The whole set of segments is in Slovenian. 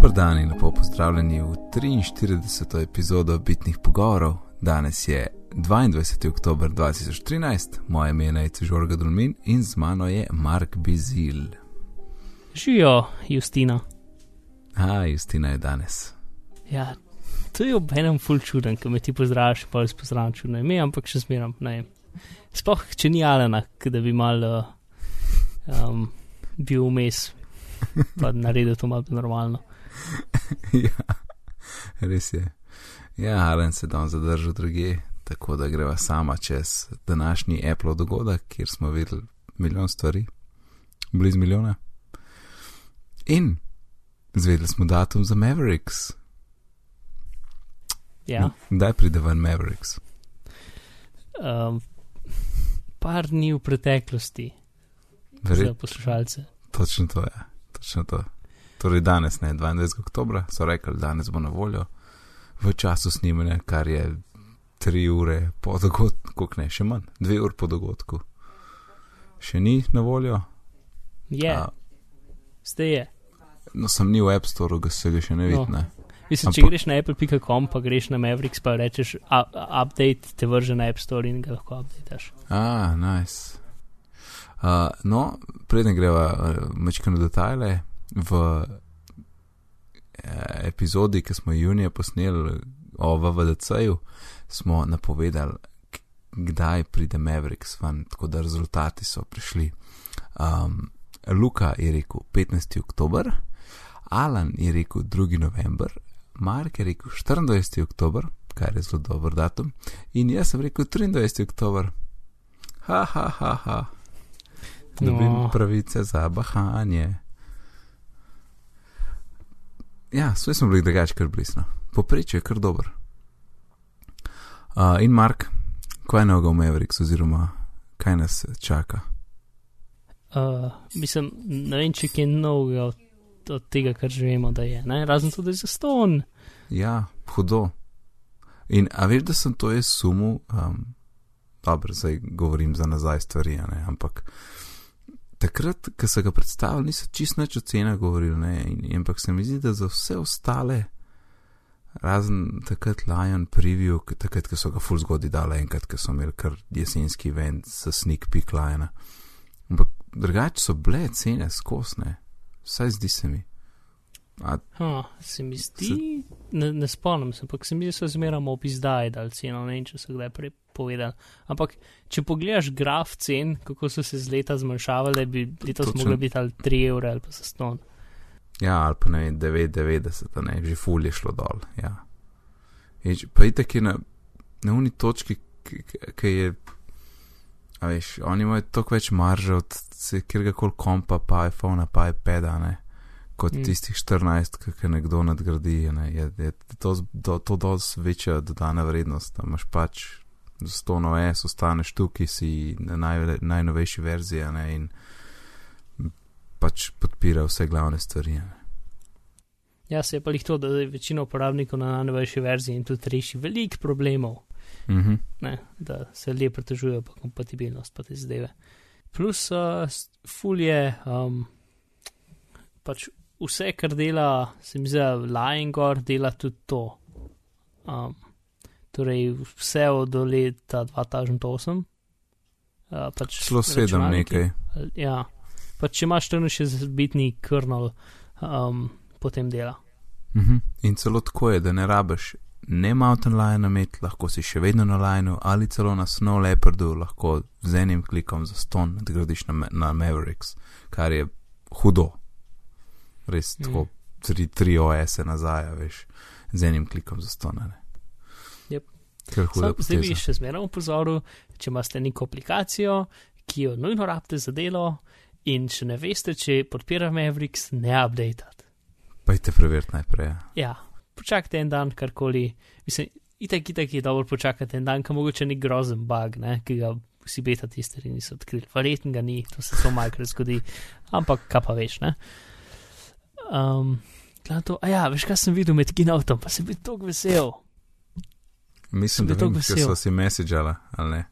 Dobro dan in lepo pozdravljeni v 43. epizodo Bitnih pogovorov. Danes je 22. oktober 2013, moje ime je Žorga Dulmin in z mano je Mark Bizil. Živijo, Justina. A, Justina je danes. Ja, to je ob enem ful čuden, ki me ti pozdraviš, pa res pozdravljam čudno ime, ampak še zmeram, ne. Sploh, če ni Alena, da bi mal um, bil vmes, pa naredil to malo normalno. ja, res je. Ja, Alen se tam zadržal druge, tako da greva sama čez današnji Apple dogodek, kjer smo videli milijon stvari, blizu milijona. In zvedeli smo datum za Mavericks. Ja, Kdaj pride ven Mavericks? um, par dni v preteklosti za Verjetno, poslušalce. točno to je. Točno to. Torej danes, ne, 22. oktober, so rekli, danes bo na voljo v času snemanja, kar je 3 ure po dogodku, koliko ne, še manj, 2 ure po dogodku. Še ni na voljo, Je, A, zdaj je. no sem ni v App Store, ga se ga še ne No. vidi, ne. Mislim, če greš na apple.com, pa greš na Mavericks, pa rečeš "A- update, te vrže na App Store in ga lahko updateš. A, nice. Uh, no, preden greva uh, mečkano detajle, v eh, epizodi, ki smo junija posneli o VVDC-ju, smo napovedali, kdaj pride Mavericks ven, tako da rezultati so prišli. Um, Luka je rekel 15. oktober, Alan je rekel 2. november, Mark je rekel 24. oktober, kar je zelo dober datum, in jaz sem rekel 23. oktober. Ha, ha, ha, ha. Dobim No. pravice za bahanje. Ja, vse smo bili drugače, kar blisno. Poprečje je kar dober. Uh, in Mark, kaj je noga v Mavericks, oziroma kaj nas čaka? Uh, mislim, ne vem, če je novega od, od tega, kar že vemo, da je. Ne? Razen to, da je za ston. Ja, hudo. In a veš, da sem to jaz sumil, um, dobro, zdaj govorim za nazaj stvari, ne, ampak takrat, ko so ga predstavili, niso čist nič o cenah govorili, ne, in, ampak se mi zdi, da za vse ostale, razen takrat Lion preview, takrat, ko so ga full zgodi dali enkrat, ko so imeli kar jesenski event za sneak peek Liona. Ampak drugače so bile cene skosne, vsaj zdi se mi. A, Ha, se mi zdi, ne, ne spomnim se, ampak se mi zdi, da so zmeraj ob izdaji dal ceno, ne vem, če so kdaj prej povedali. Ampak, če pogledaš graf cen, kako so se z leta zmanjšavale, bi letos Točno. mogla biti ali 3 evre ali pa za ston. Ja, ali pa ne vem, 990, a ne, že ful je šlo dol. Ja. In, pa itek je na, na uni točki, ki je, a veš, oni imajo toliko več marže od kjerga koli kompa, pa iPhona, pa iPada, ne, kot Mm. mm. tistih 14, ki nekdo nadgradi, ne, je, je to, do, to dosti večja dodana vrednost, da imaš pač za 100 OS, ostaneš tukaj, si na naj, najnovejši verziji, ne, in pač podpira vse glavne stvari. ne. Ja, se je pa jih to, da je večina uporabnikov na najnovejši verziji in tudi reši veliko problemov. Mhm. ne, da se ljudje pritožujejo pa kompatibilnost pa te zadeve. Plus, uh, ful je um, pač vse, kar dela, se mi zdi, Lion Gor dela tudi to. Um, torej, vse od leta 2008. Uh, pač Celo sedem nekaj. Ja, pač če imaš tam še bitni kernel, um, potem dela. Mhm. In celo tako je, da ne rabiš ne Mountain Lion imeti, lahko si še vedno na Lionu ali celo na Snow Leopardu, lahko z enim klikom za ston nadgradiš na, na Mavericks, kar je hudo. Res Mhm. tako, tri, tri OS-e nazaj, veš, z enim klikom za ston. a ne. Jep. Ker hudo. Sam, zdaj bi še zmeraj upozoril, če imate neko aplikacijo, ki jo nujno rabite za delo in če ne veste, če podpira Mavericks, ne update. Pejte preveriti najprej. ja. Ja, počakajte en dan, karkoli. Mislim, itak, itak je dobro počakati en dan, kam mogoče ni grozen bug, ne, ki ga vsi beta testeri niso odkrili. Verjetno ga ni, to se samo malkrat zgodi, ampak kaj pa veš, ne. Um, to, a ja, veš, kaj sem videl med kinautom, pa sem bil tako vesel. Mislim, da vem, ker so si messageala, ali ne.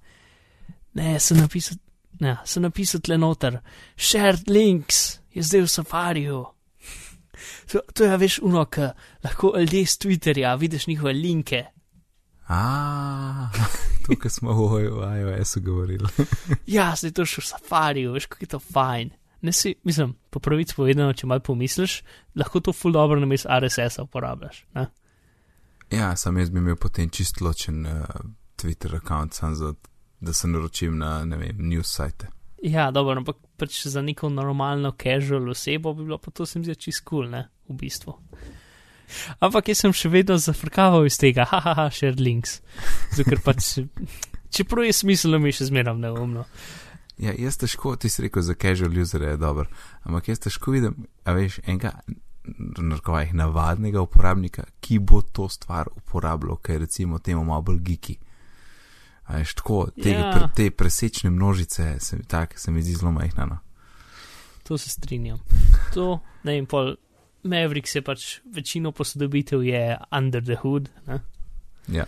Ne, sem napisal, ne, sem napisal tle noter, shared links je zdaj v safariju. To, to je, veš, unok, lahko ljudje z Twitterja vidiš njihove linke. A, tukaj smo v iOS-u govorili. Ja, zdaj to še v safariju, veš, kako je to fajn. Ne si, mislim, po pravici povedano, če malo pomisliš, lahko to full dobro names RSS-a uporabljaš. Ne? Ja, sam jaz bi imel potem čist ločen uh, Twitter račun, da se naročim na, ne vem, news sajte. Ja, dobro, ampak pač za neko normalno casual osebo bi bilo pa to se mi zdi čist kul, cool, ne, v bistvu. Ampak jaz sem še vedno zafrkaval iz tega, haha, shared links. Zato, pač, čeprav je smiselno, mi še zmeram neumno. Ja, jaz težko, ti si rekel, za casual user je dober, ampak jaz težko vidim, a veš, enega, narkovaj, navadnega uporabnika, ki bo to stvar uporabljal, ker recimo temu malo bolj geeki. A veš, tako, te, Ja. pre, te presečne množice, se, tak, se mi zdi zelo majhna. No. To se strinjam. To, ne vem, pol Mavericks je pač večino posodobitev je under the hood. Ne? Ja.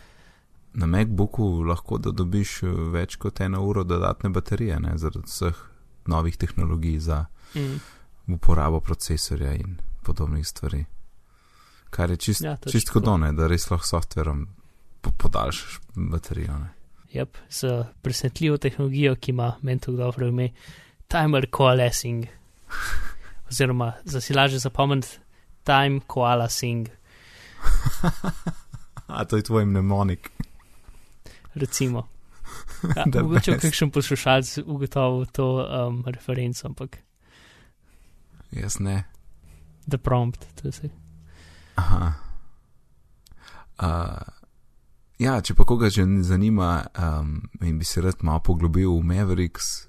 Na MacBooku lahko da dobiš eh, več kot eno uro dodatne baterije, ne, zaradi vseh novih tehnologij za Mm. uporabo procesorja in podobnih stvari. Kar je čist, Ja, ja, čist hodone, da res lahko s softverom po, podaljšaš baterijo. Ne. Yep, z presenetljivo tehnologijo, ki ima meni tako dobro ime, timer coalescing. Oziroma, za si lažje zapomniti, time coalescing. A to je tvoj mnemonik. Recimo. Ja, mogoče best. kakšen poslušalec ugotovil to um, referenco, ampak Jaz ne. the prompt, to je vse. Aha. Uh, ja, če pa koga že zanima um, in bi se rad malo poglobil v Mavericks,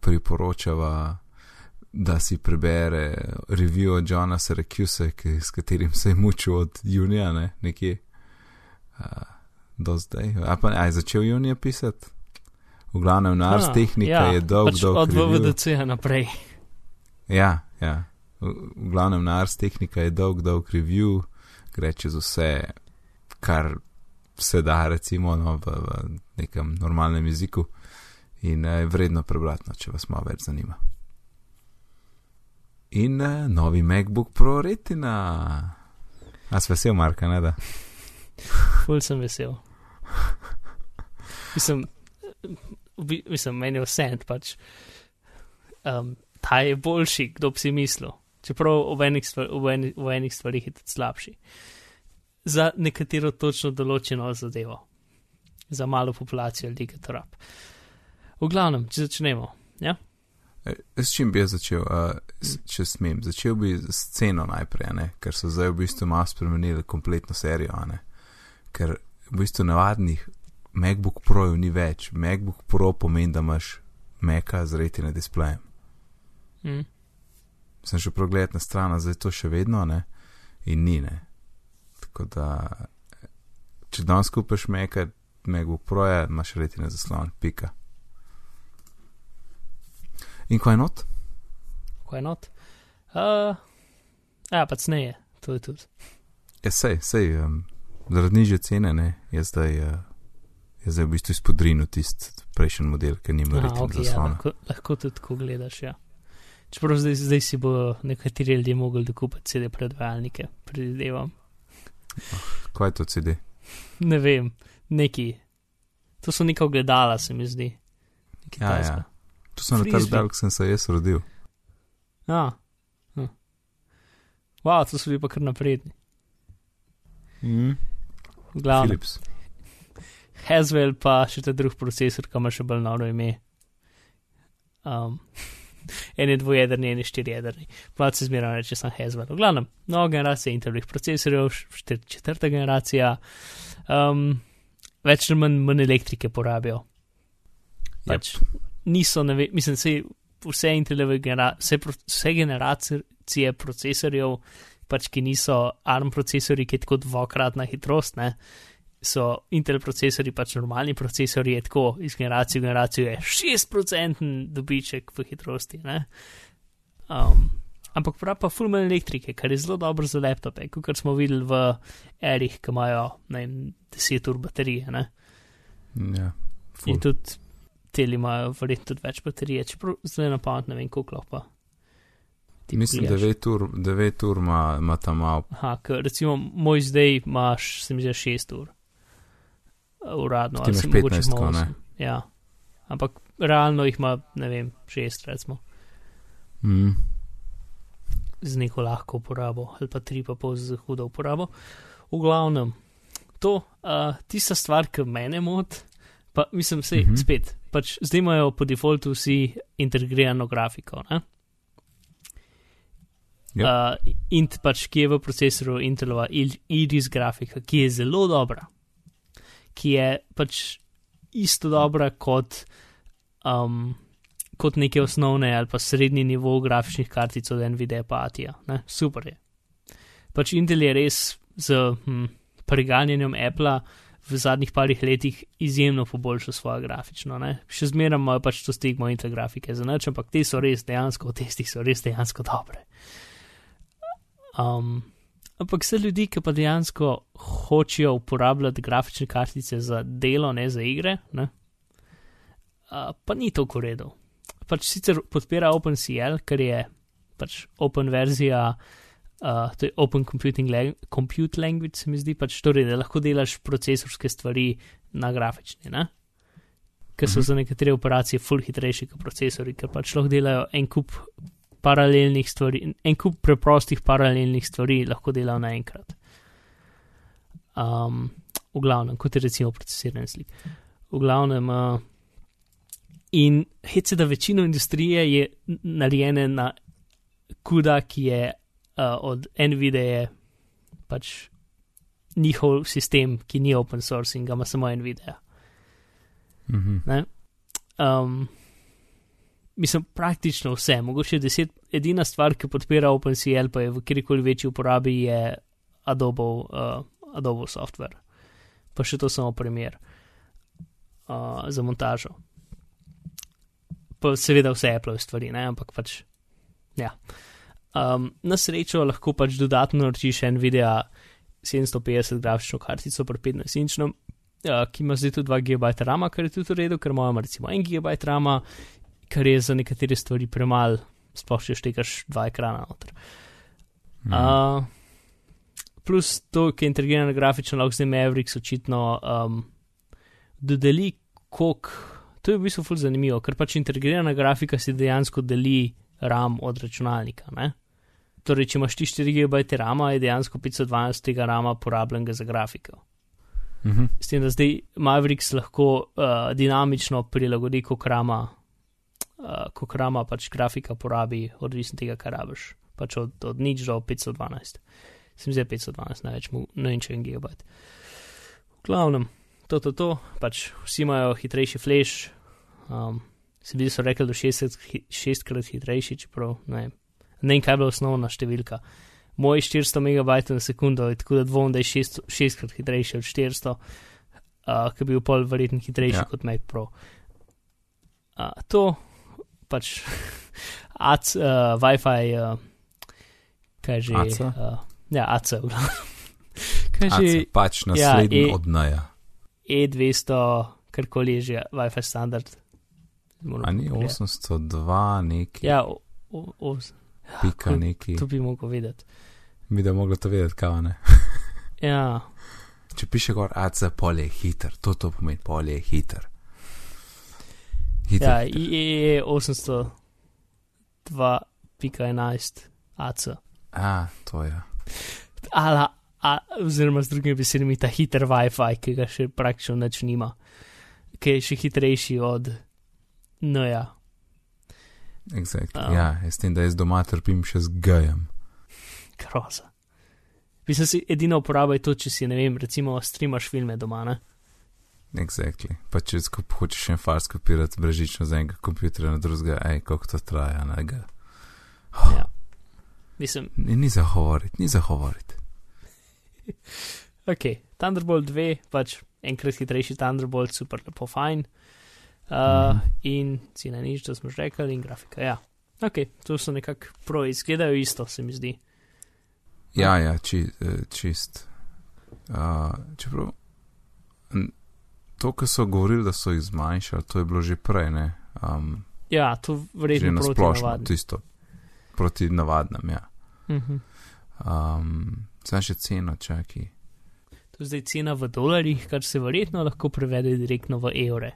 priporočava, da si prebere review od Johna Syracuse, s katerim se je mučil od junija, ne, nekje uh, do zdaj. A pa aj začel junija pisati? V glavnem, Nars Ah, tehnika ja, je dolg, pač dolg Od. VVDC-ja naprej. Ja, ja. V, v glavnem, Nars tehnika je dolg, dolg review, gre čez vse, kar se da, recimo, no, v, v nekem normalnem jeziku. In eh, je vredno prebrati, no, če vas malo več zanima. In eh, novi MacBook Pro Retina. A si vesel, Marka, ne da? Ful sem vesel. Mislim, v mislim meni je vse, pač. Um, ta je boljši, kdo bi si mislil. Čeprav v enih, stvar, v, eni, v enih stvarih je tudi slabši. Za nekatero točno določeno zadevo. Za malo populacijo ljudi, ki to rab. V glavnem, če začnemo. Ja? Eh, S čim bi jaz začel, uh, če smem? Začel bi s ceno najprej, ne? ker so zdaj v bistvu malo spremenili kompletno serijo. ne. Ker v bistvu navadnih MacBook Pro-jev ni več. MacBook Pro pomeni, da imaš Maca z retina displejem. Mm. Sem šel pogledat na stran, zdaj to še vedno ne in ni ne. Tako da, če danes kupiš Maca, MacBook Pro, -ja, imaš retina zaslon, pika. In kaj not? Why not? Uh, ja, pa cneje, to je tudi. Ja, sej, sej, um, zaradi nižje cene, ne, je zdaj, uh, je zdaj v bistvu izpodrinil tisti prejšnji model, ki nima retina okay, ja, zaslona. lahko, lahko tudi tako gledaš. Ja. Čeprav zdaj, zdaj si bo nekateri ljudje mogli dokupiti CD predvajalnike, predvidevam. Kaj je to CD? Ne vem, neki. To so neka ogledala, se mi zdi. Ja, ja. To sem na tak Frisbee. dalek, sem se jaz rodil. Ah. Hm. Wow, to so bili pa kar napredni. Mm. V Glavnem, Philips. Haswell pa še ta drug procesor, ki ima še bolj noro ime. Um, en je dvojedrni, en je štirijedrni. Plač se zmeraj reče, sem Haswell. V glavnem, nova generacija Intelovih procesorjev, štir, četrta generacija, um, več ali manj, manj elektrike porabijo. Pač niso, ne ve, mislim, se vse Intelove genera vse, vse generacije procesorjev, pač ki niso ARM procesori, ki je tako dvakratna hitrost, ne, so Intel procesori, pač normalni procesori, je tako iz generacije v generacijo je 6% dobiček v hitrosti. Ne? Um, ampak prav pa full manj elektrike, kar je zelo dobro za laptope, kot smo videli v erih, ki imajo ne vem, 10 ur baterije. Ne? Ja, In ful. tudi teli imajo verjetno tudi več baterije, čeprav zdaj na pamet ne vem, koliko lahko pa. Ti Mislim. 9 ur, 9 ur ima, ima tam malo. Aha, ker recimo moj zdaj imaš, se mi zdi, 6 ur. Uradno. Ti imaš se mogoče 15, ima ko ne? Ja. Ampak realno jih ima, ne vem, 6 recimo. Mm. z neko lahko uporabo, ali pa tri pa pol z hudo uporabo. V glavnem, to, uh, tista stvar, ki mene moti, pa mislim, se Mhm. mhm. spet, pač zdaj imajo po defaultu vsi integrirano grafiko. Ne? Ja. Uh, int pač, ki je v procesorju Intelova Iris grafika, ki je zelo dobra, ki je pač isto dobra kot, um, kot neke osnovne ali pa srednji nivo grafičnih kartic od NVIDIA pa Atija. Ne? Super je. Pač Intel je res z hm, preganjanjem Apple v zadnjih parih letih izjemno poboljšal svojo grafično. Ne? Še zmeraj imajo pač to stigmo Intel grafike za noč, ampak te so res dejansko, v testih so res dejansko dobre. Um, ampak vse ljudi, ki pa dejansko hočejo uporabljati grafične kartice za delo, ne za igre, ne, uh, pa ni to v redu. Pač sicer podpira OpenCL, ker je pač open verzija, uh, to je Open Computing lang Compute Language, se mi zdi, pač torej, da lahko delaš procesorske stvari na grafični, ne. Ker so Mhm. za nekatere operacije ful hitrejši kot procesori, ker pač lahko delajo en kup paralelnih stvari, en kup preprostih paralelnih stvari lahko delajo naenkrat. Um, v glavnem, kot je recimo procesiranje slik. V glavnem, uh, in hece, da večino industrije je narejene na kuda, ki je uh, od NVIDIA pač njihov sistem, ki ni open source in ga ima samo NVIDIA. Mhm. Um, mislim, praktično vse, mogoče deset, edina stvar, ki podpira OpenCL, pa je v kjerkoli večji uporabi, je Adobe, uh, Adobe software. Pa še to samo primer uh, za montažo. Pa seveda vse Apple stvari, ne? ampak pač. Ja. Um, na srečo lahko pač dodatno naročiš Nvidia 750 grafično kartico pri 15-inčnem, uh, ki ima zdaj tudi 2 GB RAM, kar je tudi v redu, ker imamo recimo 1 GB RAM, kar je za nekatere stvari premalo, sploh če štekaš dva ekrana noter. Mhm. Uh, plus to, ki je integrirano grafično, lahko zdaj Mavericks očitno um, dodeli, koliko. To je v bistvu ful zanimivo, ker pač integrirana grafika si dejansko deli RAM od računalnika. Ne? Torej, če imaš ti 4 GB RAM, je dejansko 512 tega RAM porabljenega za grafiko. Mhm. S tem, da zdaj Mavericks lahko uh, dinamično prilagodi, koliko rama, uh, koliko rama pač grafika porabi, odvisno tega, kar rabiš. Pač od, od nič do 512. Sem zdaj 512, največ, mu- ne vem, če en gigabajt. V glavnem, to, to, to, pač vsi imajo hitrejši flash. Um, se bi so rekli, da je šestkrat hitrejši, čeprav ne vem. Ne vem, kaj je bila osnovna številka. Moj 400 MB na sekundo je tako, da dvom, da je šest, šestkrat hitrejši od 400, uh, ki bi bil pol verjetno hitrejši ja. kot Mac Pro. Uh, to pač AC, uh, Wi-Fi, uh, kaj že. AC? Uh, ja, AC, v glavnem. Kaj že Aca, pač naslednji e- od naja. E200, karkoli je že Wi-Fi standard. Moram A ni pogledati. 802 neki, Ja, o, o, o, pika neki. to bi mogel vedeti. Mi da moglo to vedeti, kaj ne. Ja, Če piše gor AC, pol je hiter, to to pomeni, pol je hiter. Hiter. ja hiter. IE 802.11 AC. A, to je. Ala, a, oziroma z drugimi besedami ta hiter Wi-Fi, ki ga še praktično nič nima, ki je še hitrejši od. No ja, Exactly. A. Ja, jaz s tem, da jaz doma trpim še z gajem. groza. Mislim si, edina uporaba je to, če si, ne vem, recimo streamaš filme doma, ne? Exactly. Pa če skup hočeš en file skopirati brežično z enega kompjuterja na drugega, ej, koliko to traja, ne ga. Ja. Mislim, Ni, ni za govoriti, ni za govoriti. ok, Thunderbolt 2, pač enkrat hitrejši Thunderbolt, super, lepo, fajn. Uh, Mhm. In cena nič, to smo že rekli, in grafika, ja. Ok, to so nekako pro, izgledajo isto, se mi zdi. Ja, ja, či, eh, čist. Uh, čeprav to, kar so govorili, da so jih zmanjšali, to je bilo že prej, ne? Um, Ja, to že verjetno na splošno, navadni. tisto. proti navadnem, ja. Mhm. Um, Zdaj še ceno, čaki. To je zdaj cena v dolarjih, kar se verjetno lahko prevede direktno v evre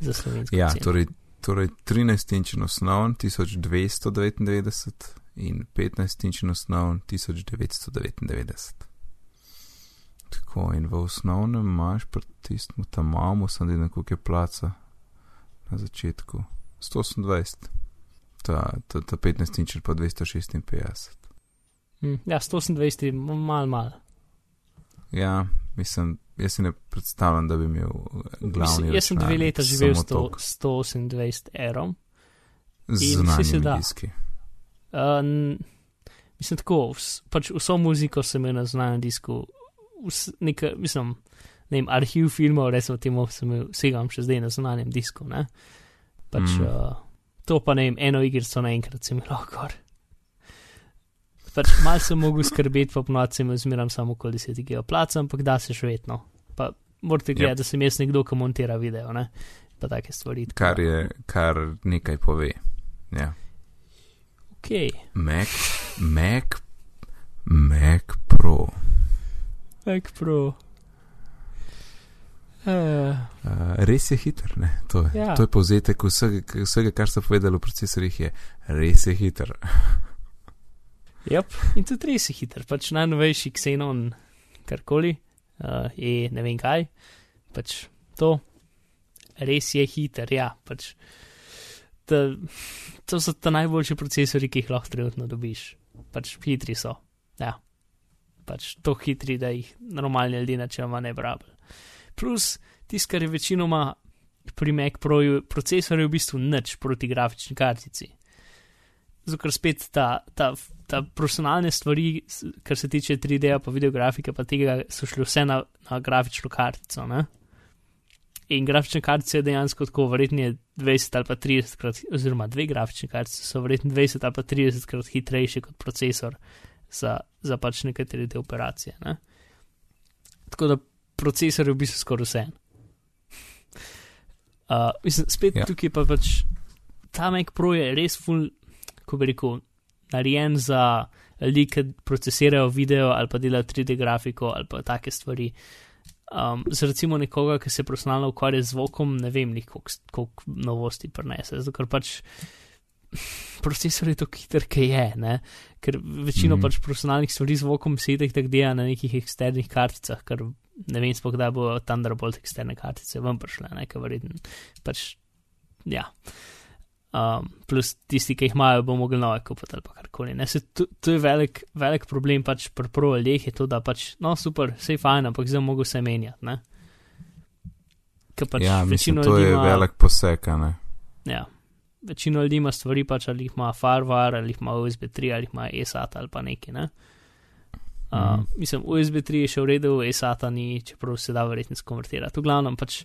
za slovensko. Ja, ceno. torej, torej 13 inčen osnovn 1299 in 15 inčen osnovn 1999. Tako in v osnovnem imaš pri tistem tam mamu, sem videl, koliko je placa na začetku. 128. Ta, ta, ta 15 inčen pa 256. Hm, Ja, 128 je mal, mal. Ja, mislim, jaz si ne predstavljam, da bi imel eh, glavni. Mislim, jaz sem dve leta živel s to- toliko. 128 evrov. Z in vsi zunanjimi se da. Uh, mislim tako, vs, pač vso muziko sem imel na znanem disku, vs, neka, mislim, ne vem, arhiv filmov, recimo temu, sem imel, segam še zdaj na znanem disku, ne. Pač Mm. uh, to pa ne vem, eno igrico naenkrat sem imel gor. Pač mal sem mogel skrbeti, pa ponovadi sem imel zmeram samo okoli 10 giga placa, ampak da se še vedno. Pa morate Yep. gledati, da sem jaz nekdo, ki montira video, ne. Pa take stvari. tako Kar je, kar nekaj pove. Ja. Ok, Mac, Mac, Mac Pro. Mac Pro. Uh, Uh, res je hiter, ne? To, je- Ja. to je povzetek vsega, vsega, kar so povedali v procesorjih, je res je hiter. Yep. In tudi res je hiter, pač najnovejši Xenon, karkoli, uh, je ne vem kaj, pač to, res je hiter, ja, pač ta, to so ta najboljši procesori, ki jih lahko trenutno dobiš, pač hitri so, ja, pač to hitri, da jih normalni ljudje načeloma ne bi rabili. Plus, tisto, kar je večinoma pri Mac Proju, procesor je v bistvu nič proti grafični kartici. Zato, ker spet ta, ta, ta profesionalne stvari, kar se tiče 3D-ja, pa videografike, pa tega so šli vse na, na grafično kartico. Ne? In grafična kartica je dejansko tako, verjetno je 20 ali pa 30 krat, oziroma dve grafične kartice so verjetno 20 ali pa 30 krat hitrejše kot procesor za, za pač nekatere te operacije. Ne? Tako da procesor je v bistvu skoraj vse. Uh, mislim, spet Ja. tukaj pa pač ta Mac Pro je res full, ko bi rekel, narejen za ljudi, ki procesirajo video ali pa delajo 3D grafiko ali pa take stvari. Um, za recimo nekoga, ki se profesionalno ukvarja z zvokom, ne vem, koliko, novosti prenese, zato ker pač procesor je tako hiter, ki je, ne? ker večino mm. pač profesionalnih stvari z zvokom se itek tako dela na nekih eksternih karticah, ker ne vem sploh, kdaj bo Thunderbolt eksterne kartice ven prišle, ne, ker verjetno pač, ja. Um, plus tisti, ki jih imajo, bo mogli nove kupiti ali karkoli. Se, to, to je velik, velik problem pač pri pro ljudeh, je to, da pač, no super, vse je fajn, ampak zdaj mogo se menjati, ne. Ker pač ja, mislim, to je ima, velik poseg, a ne. ja, večino ljudi ima stvari pač, ali jih ima Farvar, ali jih ima USB 3, ali jih ima ESAT ali pa neki, ne. Uh, Mhm. Mislim, USB 3 je še v redu, ESAT ni, čeprav se da verjetno skonvertirati. V glavnem pač.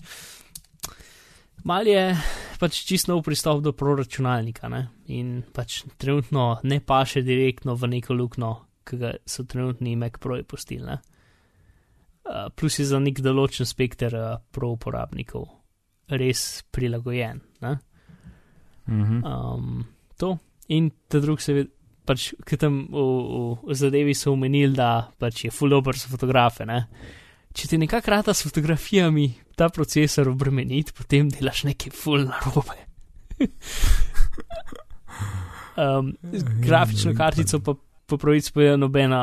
Mal je pač čist nov pristop do proračunalnika ne? in pač trenutno ne paše direktno v neko luknjo, ki ga so trenutni Mac Proji postili. ne. Uh, plus je za nek določen spekter uh, pro uporabnikov res prilagojen. Ne? Um, to in ta drug se pač, ki tam v, v, v zadevi so omenili, da pač je full dobro za fotografe. Ne? Če ti nekako rata s fotografijami ta procesor obremeniti, potem delaš nekaj full narobe. um, grafično kartico pa po pravici povedano nobena,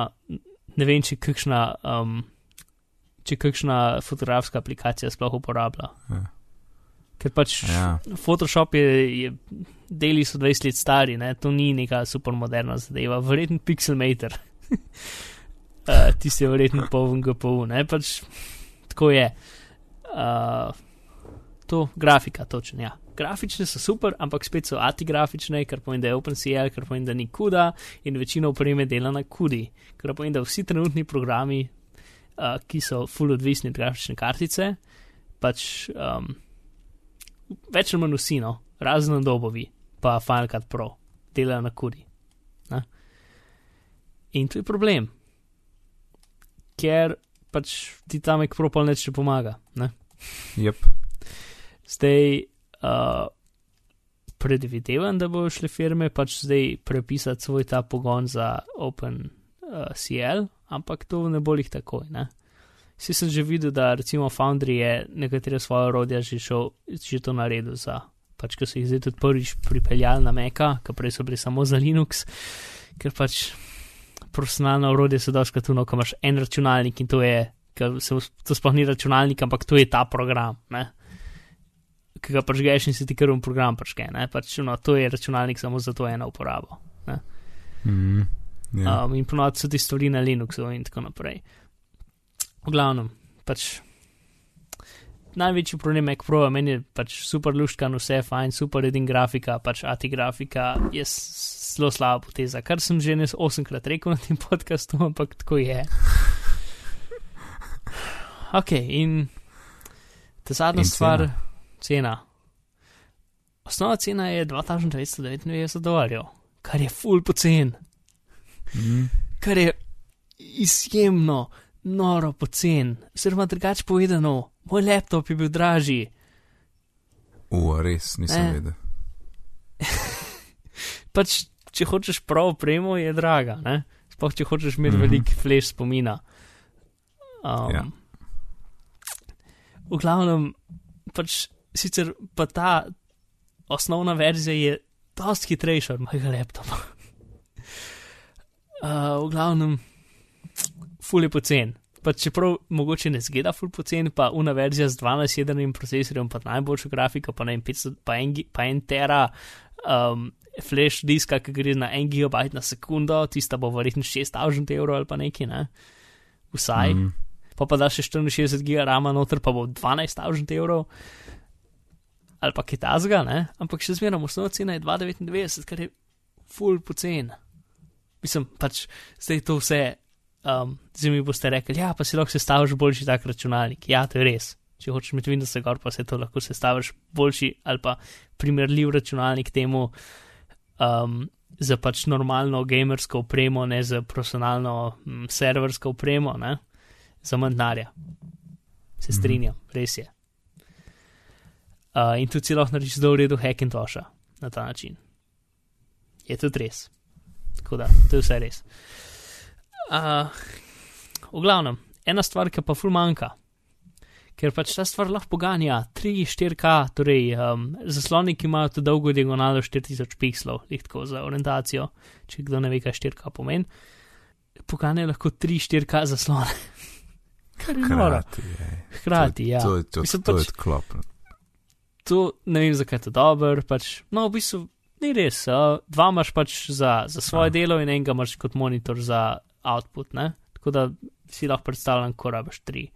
ne vem, če kakšna, um, če kakšna fotografska aplikacija sploh uporablja. Ja. Ker pač Ja. Photoshop je, je deli so 20 let stari, ne? to ni neka super moderna zadeva, verjetno Pixelmator. uh, Tisti je verjetno poln GPU, ne pač tako je. Uh, to grafika, točno, ja. Grafične so super, ampak spet so antigrafične, kar pomeni, da je OpenCL, kar pomeni, da ni kuda in večina opreme dela na kudi, kar pomeni, da vsi trenutni programi, uh, ki so full odvisni od grafične kartice, pač um, več ali manj vsi, no, razen dobovi, pa Final Cut Pro, delajo na kudi. Ne? In to je problem, ker pač ti tam Mac Pro pa neč ne pomaga. Ne? Yep. Zdaj, uh, predvidevam, da bodo šle firme pač zdaj prepisati svoj ta pogon za OpenCL, uh, ampak to ne bo jih takoj. Ne? Vsi sem že videl, da recimo Foundry je nekatere svoje orodja že, šel, že to naredil za, pač ko so jih zdaj tudi prvič pripeljali na Meka, ker prej so bili samo za Linux, ker pač profesionalno orodje se doška tu, no, ko imaš en računalnik in to je, se to sploh ni računalnik, ampak to je ta program. Ne? ki ga prežgeš in si ti kar un program prežge. Pač, no, to je računalnik samo za to eno uporabo. Mm, yeah. um, in ponovadi so ti stvari na Linuxu in tako naprej. V glavnem, pač največji problem je, Pro, meni je pač super luškan, vse je fajn, super edin grafika, pač ATI grafika je zelo slaba poteza, kar sem že nes osemkrat rekel na tem podkastu, ampak tako je. Ok, in ta zadnja stvar cena. Osnovna cena je 2999 dolarjev, kar je full pocen. Mm. Kar je izjemno, noro pocen. Oziroma, drugače povedano, moj laptop je bil dražji. Uf, res nisem Ne. vedel. pač, če hočeš prav opremo, je draga. Ne? Sploh, če hočeš imeti mm -hmm. velik flash spomina. Um, Ja. V glavnem, pač sicer pa ta osnovna verzija je dosti hitrejša od mojega laptopa. uh, v glavnem, ful je pocen. Pa čeprav mogoče ne zgleda ful pocen, pa una verzija z 12-jedrnim procesorjem, pa najboljšo grafiko, pa ne vem, 500, pa en, pa en tera um, flash diska, ki gre na 1 gigabajt na sekundo, tista bo verjetno 6000 evrov ali pa nekaj, ne? Vsaj. Mm. Pa pa da še 64 giga rama noter, pa bo 12000 evrov. Ali pa kaj tasga, ne? Ampak še zmeraj osnovna cena je 2,99, kar je full pocen. Mislim, pač zdaj to vse, um, zdaj mi boste rekli, ja, pa si lahko sestaviš boljši tak računalnik. Ja, to je res. Če hočeš imeti Windows gor, pa se to lahko sestaviš boljši ali pa primerljiv računalnik temu um, za pač normalno gamersko opremo, ne za profesionalno mm, serversko opremo, ne? za manj denarja. Se Mhm. strinjam, res je. Uh, in tudi si lahko narediš zelo v redu Hackintosha na ta način. Je tudi res. Tako da, to je vse res. Uh, v glavnem, ena stvar, ki pa ful manjka, ker pač ta stvar lahko poganja 3-4K, torej um, zasloni, ki imajo to dolgo diagonalo 4000 pikslov, jih tako za orientacijo, če kdo ne ve, kaj 4K pomeni. Poganja lahko 3-4K zaslone. Je. Hkrati. Hkrati, ja. To je to, Mislim, to je pač- klop. to ne vem, zakaj je to dobro. Pač, no, v bistvu ni res. Uh, dva imaš pač za, za svoje Ah. delo in enega imaš kot monitor za output. Ne? Tako da si lahko predstavljam, ko rabiš tri.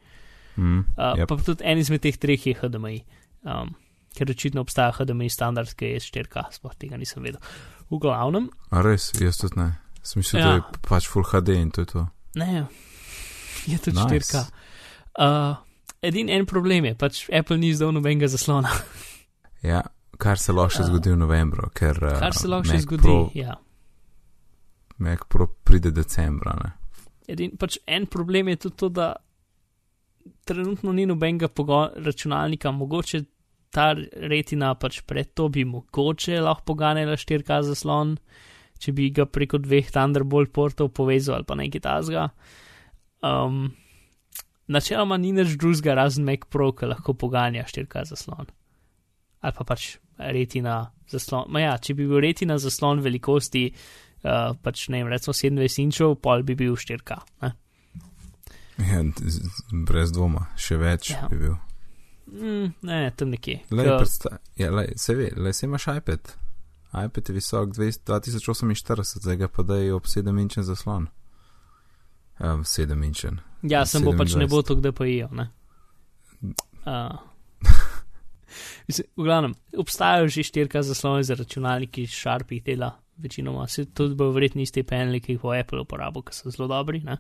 Mm. Uh, Yep. Pa tudi en izmed teh treh je HDMI, um, ker očitno obstaja HDMI standard, ki je 4K, sploh tega nisem vedel. V glavnem, A res, jaz tudi ne. Smislil, Ja. da je pač full HD in to je to. ne, je tudi Nice. 4K. Uh, edin en problem je, pač Apple ni izdal nobenega zaslona. Ja, kar se lahko še Ja. zgodi v novembru, ker uh, Kar se lahko še Mac zgodi. Pro, Ja. Mac Pro pride decembra, ne. Edin, pač en problem je tudi to, da trenutno ni nobenega računalnika, mogoče ta retina pač pred to bi mogoče lahko poganjala 4K zaslon, če bi ga preko dveh Thunderbolt portov povezal ali pa nekaj tasga. Um, načeloma ni nič drugega razen Mac Pro, ki lahko poganja 4K zaslon. Ali pa pač retina zaslon. Ma ja, če bi bil retina zaslon velikosti, uh, pač ne vem, recimo 27 inčov, pol bi bil 4K. Ne? Ja, brez dvoma, še več Ja. ja. bi bil. Mm, ne, tam nekje. Lej, Ke- predsta- ja, lej, se ve, le se imaš iPad. iPad je visok 200 2048, zdaj ga pa da je ob 7 inčen zaslon. Um, 7 inčen. Ja, sem bo pač ne 27. bo to, da pojejo. Uh, mislim, v glavnem, obstajajo že štirka zaslone za računalniki, šarpi dela, večinoma se tudi bo verjetno isti paneli, ki jih bo Apple uporabil, ki so zelo dobri. Ne?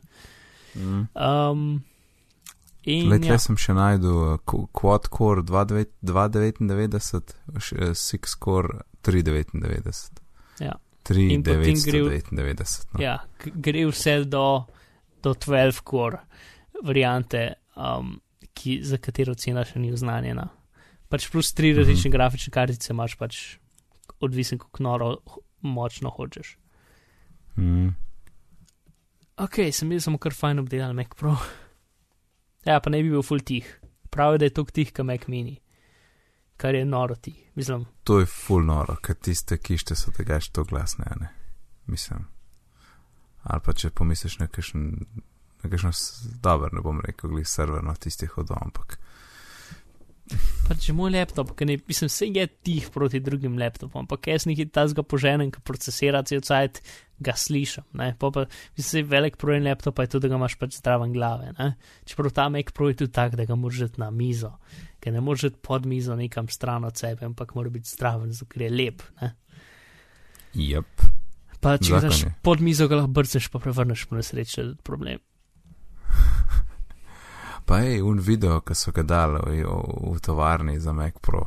Mm. Um, in Le ja, sem še najdel Qu- Quad Core 29 299, š- eh, Six Core 399. Ja. In potem gre v- 3999. No. ja, gre vse do, do 12 core variante, um, ki, za katero cena še ni oznanjena. Pač plus tri Mhm. različne grafične kartice imaš pač odvisen, kako noro močno hočeš. Mm. Ok, sem bil samo kar fajn obdelal Mac Pro. Ja, pa ne bi bil full tih. Pravi, da je to tih, kot Mac mini. Kar je noro tih, mislim. To je full noro, ker tiste kište so tega še to glasne, ne. Mislim. Ali pa če pomisliš na kakšen, na kakšen dober, ne bom rekel, glih server na tistih hodov, ampak Pa če moj laptop, ki ne, mislim, se je tih proti drugim laptopom, ampak jaz nekaj tazga poženem, ki procesira cel cajt, ga slišim, ne. Pa pa, mislim, velik problem laptopa je tudi, da ga imaš pač zdraven glave, ne. Čeprav ta Mac Pro je tudi tak, da ga moraš na mizo, ker ne moreš pod mizo nekam stran od sebe, ampak mora biti zdraven, zato ker je lep, ne. Jep. Pa če ga Zakon daš je. pod mizo, ga lahko brcneš, pa prevrneš po nesreči problem. Pa je un video, ki so ga dali v, v, tovarni za Mac Pro.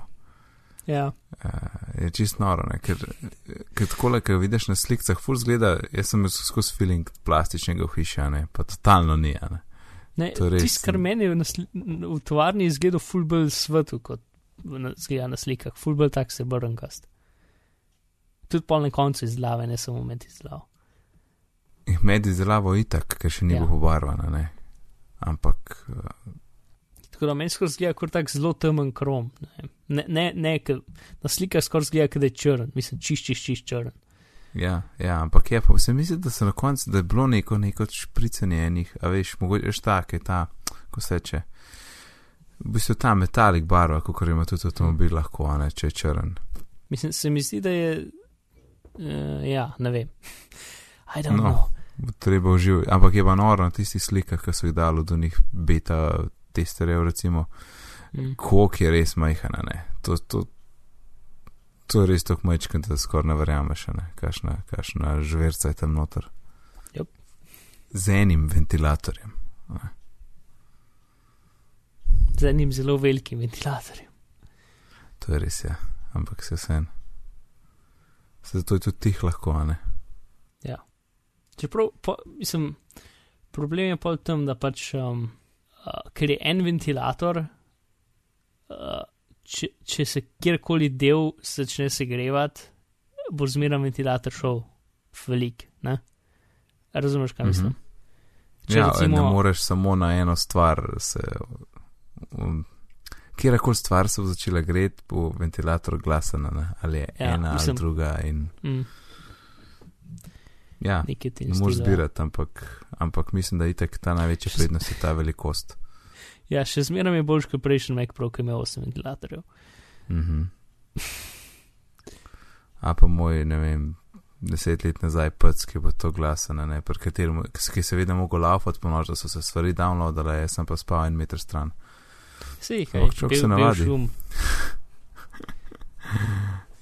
Ja, Uh, je čist noro, ne? ker, ker tako, ker vidiš na slikah, ful zgleda, jaz sem imel skozi feeling plastičnega hiša, ne, pa totalno ni, ne. ne, To je res. tisto, kar meni v, tovarni izgleda full bolj svetu, kot zgleda na slikah, full bolj tak se brnkast. Tudi pol na koncu izdelave, ne samo med izdelavo. In Med izdelavo itak, ker še ni Ja. ja. bil pobarvan, ne. Ampak uh, Tako da meni skoraj zgleda kot tak zelo temen krom. Ne, ne, ne, ne na slikah skoraj zgleda, da je črn, mislim, čist, čist črn. Ja, ja, ampak je pa se mi zdi, da se na koncu, da je bilo neko, neko špricanje enih, a veš, mogoče je tak, je ta, ko se če. V bistvu ta metalik barva, kot ima tudi avtomobil, lahko, a ne, če je črn. Mislim, se mi zdi, da je. Uh, ja, ne vem. I don't no. know. Bo Treba uživati, ampak je pa noro na tistih slikah, ki so jih dali do njih beta testerjev, recimo, Mm. koliko je res majhna, ne. To, to, to je res tako majčken, da skoraj ne verjameš, ne, kašna, kašna žverca je tam noter. Jep. Z enim ventilatorjem. Z enim zelo velikim ventilatorjem. To je res, ja. Ampak se vsem. Zato je tudi tih lahko, ne. Čeprav, po, mislim, problem je pa v tem, da pač, um, uh, ker je en ventilator, uh, če, če se kjerkoli del začne segrevati, bo zmeraj ventilator šel velik. Ne? Razumeš, kaj mislim? Če Ja, recimo- ne moreš samo na eno stvar se. Um, Kjerkoli stvar se bo začela greti, bo ventilator glasen, ali je ja, ena mislim- ali druga. In, Mm, ja, nekaj ti ne moreš zbirati, ampak, ampak mislim, da je itek ta največja prednost je ta velikost. Ja, še zmeraj je boljši kot prejšnji Mac Pro, ki ima 8 ventilatorjev. Mhm. A pa moj, ne vem, deset let nazaj pec, ki bo to glasen, ne, pri katerem, ki se vedno mogo laufati po noč, da so se stvari downloadale, jaz sem pa spal en meter stran. Sej, kaj, Ampak človek se navadi.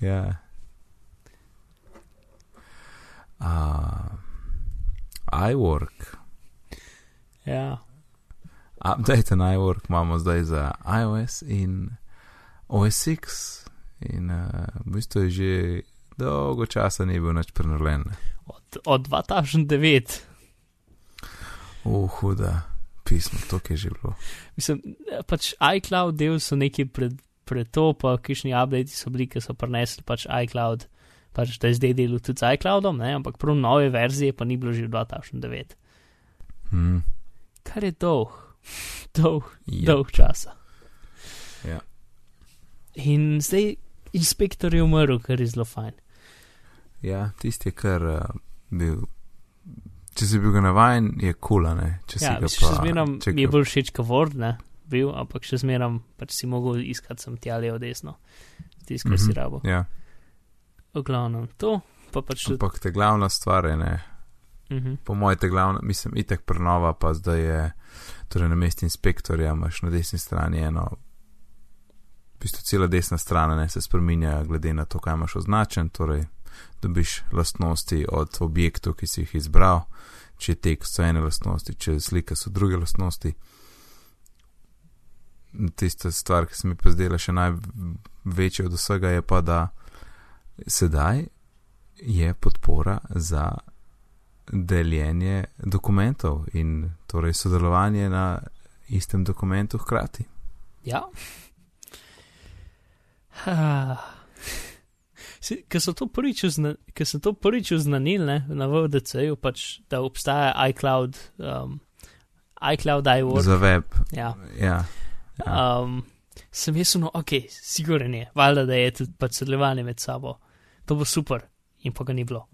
Ja. Uh, iWork. Ja, Update na iWork imamo zdaj za iOS in OS X. In uh, v bistvu je že dolgo časa ni bil nič prenovljen. od, od 2009. Uh, huda pismo, to je že bilo. Mislim, pač iCloud del so neki pred, pred to, pa kišni updati so bili, ki so prinesli pač iCloud, pač da je zdaj delal tudi z iCloudom, ne? ampak prav nove verzije pa ni bilo že v 2009. Hmm. Kar je dolg, dolg, Ja. dolg časa. Ja. In zdaj inspektor je umrl, kar je zelo fajn. ja, tisti je kar uh, bil. Če si bil ga navajen, je kul, cool, ne? Če si Ja, ga mislim, še pa. zmeram če mi je ga- bolj všeč kot Word, ne, bil, ampak še zmeram pač si mogel iskati sem tja levo desno, tisto, kar si Mhm, rabo. Ja, V glavnem to, pa pač ampak te glavna stvar je, ne, Mhm. po mojem, te glavna, mislim, itek prenova, pa zdaj je, torej na mestu inspektorja imaš na desni strani eno, v bistvu cela desna stran ne se spreminja glede na to, kaj imaš označen, torej dobiš lastnosti od objektov, ki si jih izbral, če je tekst so ene lastnosti, če je slika so druge lastnosti. Tista stvar, ki se mi pa zdela še največja od vsega, je pa, da sedaj je podpora za deljenje dokumentov in torej sodelovanje na istem dokumentu hkrati. Ja. Ker so to prvič uzna- so to prvič oznanili ne, na VDC-ju, pač, da obstaja iCloud, um, iCloud iWork. Za web. Ja. Ja. ja. Um, sem jaz, no, ok, siguren je, valjda, da je tudi pač sodelovanje med sabo. To bo super, in pa ga ni bilo.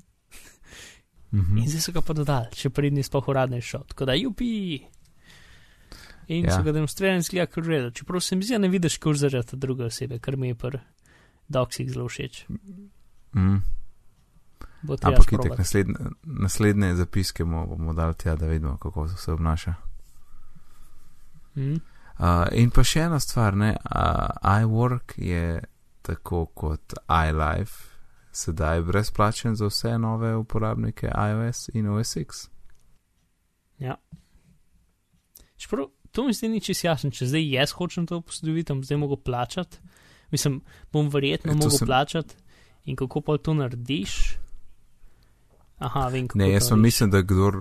Mhm. In zdaj so ga pa dodali, še prednji sploh uradno je šel. Tako da, jupi. In ja. So ga demonstrirali, zgleda, kot redo. Čeprav se mi zdi, da ne vidiš kurzorja te druge osebe, kar mi je pri doksih zelo všeč. Treba Ampak itek sprobati. naslednje, naslednje zapiske bomo, bomo dali tja, da vidimo, kako se obnaša. Mm. Uh, in pa še ena stvar, ne, uh, iWork je tako kot iLife, sedaj brezplačen za vse nove uporabnike iOS in OSX. Čeprav to mi zdi ni čisto jasno, če zdaj jaz hočem to posodobiti, bom zdaj mogel plačati. Mislim, bom verjetno E, mogel sem- plačati in kako pa to narediš. Aha, vem, kako Ne, jaz pa mislim, da kdor,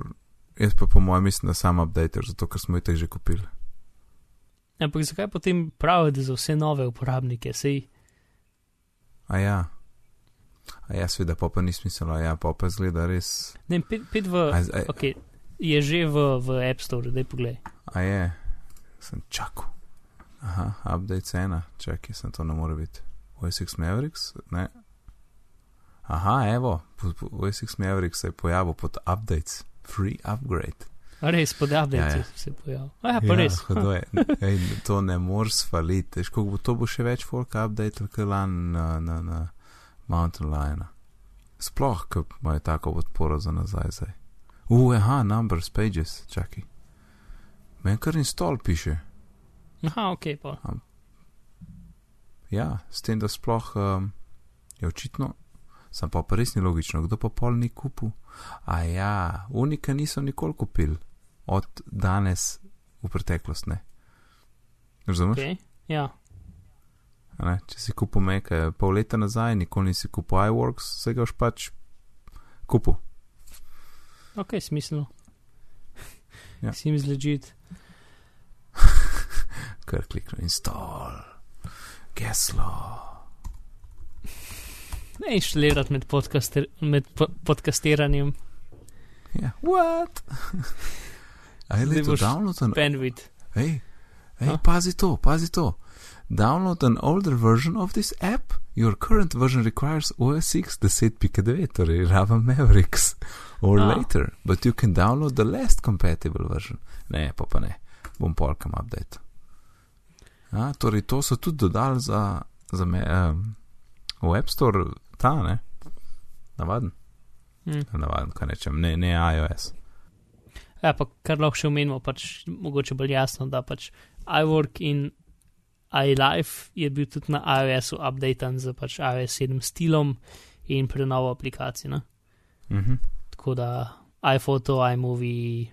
jaz pa po mojem mislim, da sam updater, zato ker smo jih teh že kupili. Ampak zakaj potem pravijo, da za vse nove uporabnike, sej A ja. A ja, seveda, pa pa ni smisla, ja, pa pa zgleda res. ne, pet, pet v, A, a, ok, je že v, v App Store, daj poglej. a je, sem čakal. Aha, update cena, čakaj, sem to ne more biti. OSX Mavericks, ne. Aha, evo, OSX Mavericks se je pojavil pod updates, free upgrade. A res, pod update Ja, ja, se je pojavil. A ja, pa ja, res. hudo je. Ej, to ne moreš svaliti. Koliko bo to bo še več folk update, kot lan na, na, na Mountain Lion. Sploh, ko imajo tako podporo za nazaj zdaj. Uh, aha, numbers, pages, čakaj. Meni kar install piše. Aha, ok, pa. Ja, s tem, da sploh um, je očitno, sem pa, pa res ni logično, kdo pa pol ni kupil. A ja, unika niso nikoli kupili, od danes v preteklost ne. Razumeš? Okay. Ja, Ne? Če si kupil Meka pol leta nazaj, nikoli nisi kupil iWorks, se ga už pač kupil. ok, smiselno. Ja. Seems legit. Ker kliknem install, geslo. Ne inštalirati med, podcaster, med po, podcastiranjem, Ja, what? A je Zdaj leto boš download an, bandwidth. hej, hej, pazi to, pazi to. Download an older version of this app. Your current version requires OS X 10.9, torej Raven Mavericks, or A. later, but you can download the last compatible version. Ne, pa pa ne, bom polkam update. A, torej, to so tudi dodali za, za me, um, v App Store, ta ne, navaden, Hm. navaden, kaj nečem, ne, ne iOS. Ja, pa kar lahko še omenimo, pač mogoče bolj jasno, da pač iWork in iLife je bil tudi na iOS-u updaten z pač iOS 7 stilom in prenovo aplikacij. Ne? Mhm. Tako da iPhoto, iMovie,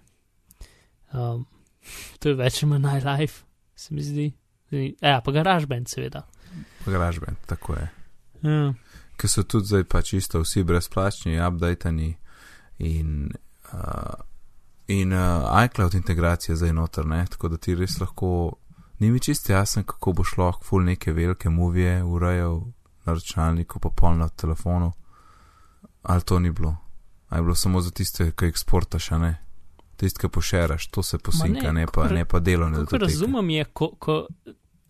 um, to je več ali manj iLife, se mi zdi. Ja, pa GarageBand, seveda. GarageBand, tako je. Ja. Ker so tudi zdaj pač isto vsi brezplačni, updateni in, uh, in uh, iCloud integracija zdaj noter, ne? tako da ti res lahko, ni mi čist jasen, kako boš lahko full neke velike movije urejal na računalniku, pa pol na telefonu. Ali to ni bilo? Ali je bilo samo za tiste, ki eksportaš, a ne? Tiste, ki pošeraš, to se posinka, ne, ne, pa, kakor- ne pa Kako datoteke. razumem je, ko, ko,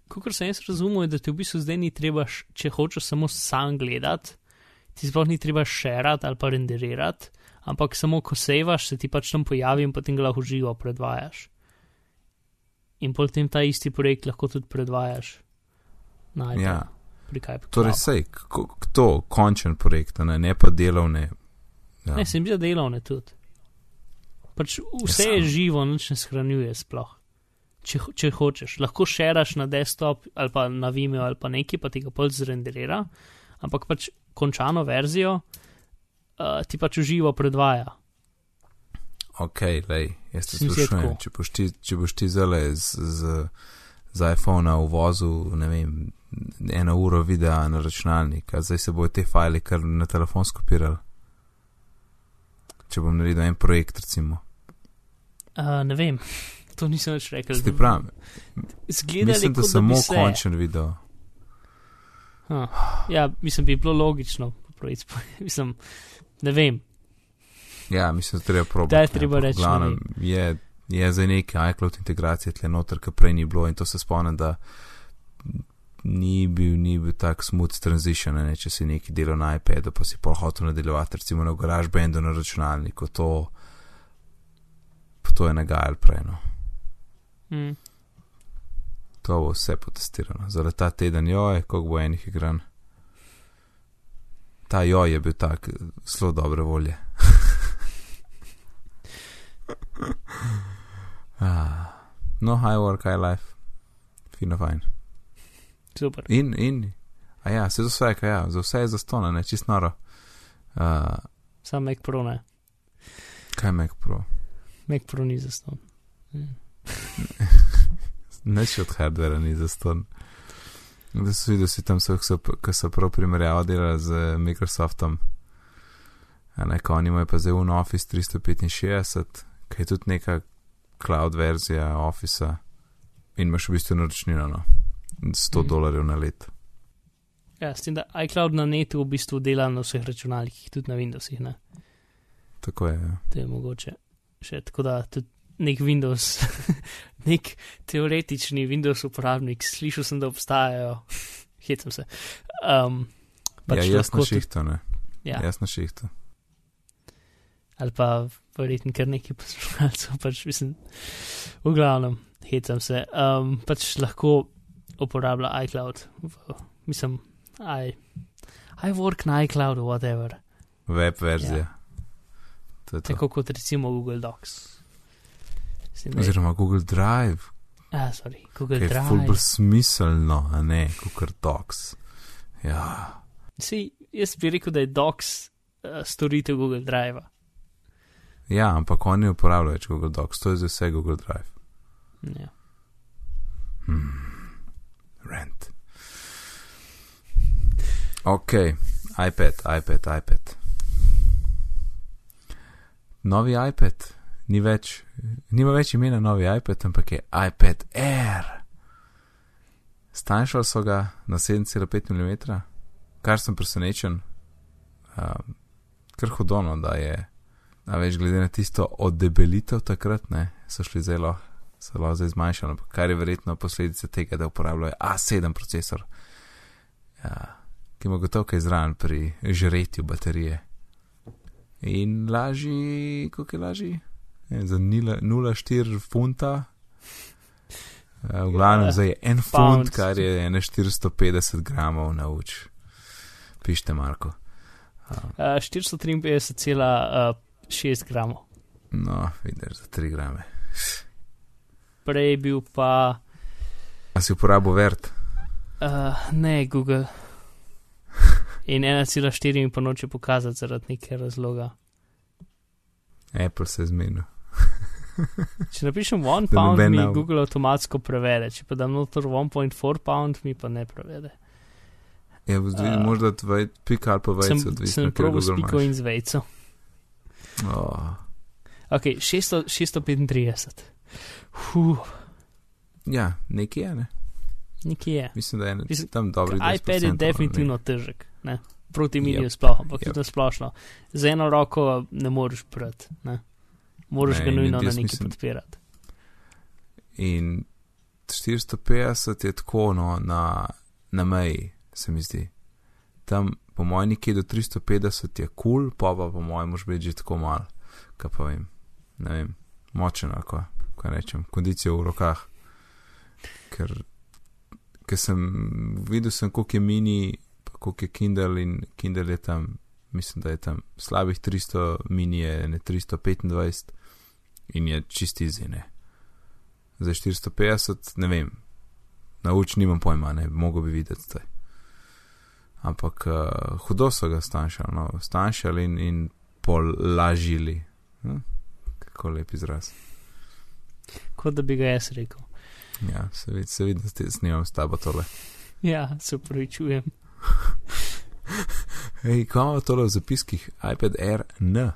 kako sem jaz razumel, je, da ti v bistvu zdaj ni treba, če hočeš samo sam gledati, ti sploh ni treba šerati ali pa renderirati, ampak samo ko sevaš, se ti pač tam pojavi in potem ga lahko živo predvajaš. In potem ta isti projekt lahko tudi predvajaš. Na iPadu, Ja. pri kaj Torej, sej, k- k- to končen projekt, ne, ne pa delovne. Ja. Ne, se mi zdi, da delovne tudi. Pač vse Ja, je živo, nič ne shranjuje sploh. Če, če hočeš, lahko šeraš na desktop ali pa na Vimeo ali pa nekaj, pa ti ga pol zrenderira, ampak pač končano verzijo uh, ti pač uživo predvaja. Ok, lej, jaz te sprašujem, če boš ti, če boš ti zale z, z, z iPhona uvozil, ne vem, eno uro videa na računalnik, a zdaj se bojo te file kar na telefon skopirali. Če bom naredil en projekt, recimo. Uh, ne vem, to nisem več rekel. Ti pravim, Zgleda mislim, da samo se. končen video. Huh. Ja, mislim, bi bilo logično. mislim, ne vem. Ja, mislim, da treba probati. Da je treba reči. Glavno je, je za neke iCloud integracije tle noter, kar prej ni bilo in to se spomnim, da ni bil, ni bil tak smooth transition, ne, če si neki delo na iPadu, pa si pol hotel nadaljevati, recimo na GarageBandu na računalniku, to, to je nagajal prej. No. Mm. To bo vse potestirano. Za ta teden, joj, koliko bo enih igran. Ta joj je bil tak zelo dobre volje. ah, no, high work, high life, fino fajn. Super. In, in, a ja, se za vse, kaj ja, za vse je zastona, ne, čist noro. Uh, Sam Mac Pro ne. kaj Mac Pro? Mac Pro ni zaston. Mm. Neč od hardvera ni zaston. Da so videli, si tam so, ki so prav primerjavo delali z Microsoftom. A ne, ko oni imajo pa zdaj un Office 365, ki je tudi neka cloud verzija Officea in imaš v bistvu naročnino, no. 100 Mhm. dolarjev na let. Ja, s tem, da iCloud na netu v bistvu dela na vseh računalnikih, tudi na Windowsih. Ne? Tako je. Ja. To je mogoče. Še tako da tudi nek Windows, nek teoretični Windows uporabnik, slišal sem, da obstajajo, hecam se. Um, Pač ja, jaz na šihtu, ne. Ja, Jaz na šihtu. Ali pa verjetno kar neki poslušalcev, pač mislim, v glavnem, hecam se. Um, pač lahko uporablja iCloud, v, mislim, I, I work na iCloudu, whatever. Web verzija. Ja. To je to. Tako kot recimo Google Docs. Mislim, je- Oziroma Google Drive, Ah, sorry, Google ki je Drive. ful bolj smiselno, a ne Google Docs. Ja, Si, jaz bi rekel, da je Docs uh, storitev Google Drive. Ja, ampak oni ne uporabljajo več Google Docs, to je za vse Google Drive. Ja. Hmm. Rent. Ok, iPad, iPad, iPad. Novi iPad, ni več, nima več imena novi iPad, ampak je iPad Air. Stanjšali so ga na 7,5 mm, kar sem presenečen, um, kar hodono, da je, a več glede na tisto oddebelitev takrat, ne, so šli zelo, zelo zdaj zmanjšano, kar je verjetno posledica tega, da uporabljajo A7 procesor, ja, ki ima gotovo kaj zraven pri žretju baterije. In lažji, koliko je lažji? Je, za 0,4 funta. Eh, V glavnem Ja, zdaj je en funt, kar je ene 450 gramov na uč. Pište, Marko. Um, Uh, 453,6 gramov. no, vidiš, za 3 grame. Prej je bil pa A si uporabil vert? uh, ne Google. In 1,4 mi pa noče pokazati zaradi nekega razloga. Apple se je zmenil. Če napišem 1 Da pound, mi ne- Google avtomatsko prevede, če pa dam noter 1,4 pound, mi pa ne prevede. Je zdaj, A. uh, možda tvoj pik ali pa vejce, Sem, odvisno, sem ker probil s piko in z vejco. Oh, Ok, 600, 635. Huh, ja, nekje je, ne. nekje je. Mislim, da je Mislim, tam dobro. iPad je definitivno težek, ne? proti miniju Yep. sploh, ampak Yep. tudi splošno. Z eno roko ne moreš prati, ne? moraš Ne, ga nujno na nekaj mislim- podpirati. In 450 je tako no, na, na meji, se mi zdi. Tam, po mojem, nekje do 350 je kul, cool, pa pa po mojem, mož biti že tako mal, kaj pa vem. Ne vem, močen, ako, kaj rečem, kondicijo v rokah. Ker, ker sem videl, sem, koliko je mini, pa koliko je Kindle in Kindle je tam, mislim, da je tam slabih 300, mini je ne 325 in je čisti izine za 450, ne vem, na uč nimam pojma, ne, mogo bi videti zdaj. Ampak uh, hudo so ga stanjšali, no, stanjšali in, in polažili. Hm? Kako lep izraz. Kot da bi ga jaz rekel. Ja, se vidi, se vidi, da ste snimam s tabo tole. Ja, se upravičujem. Hej, kaj imamo tole v zapiskih? iPad Air N.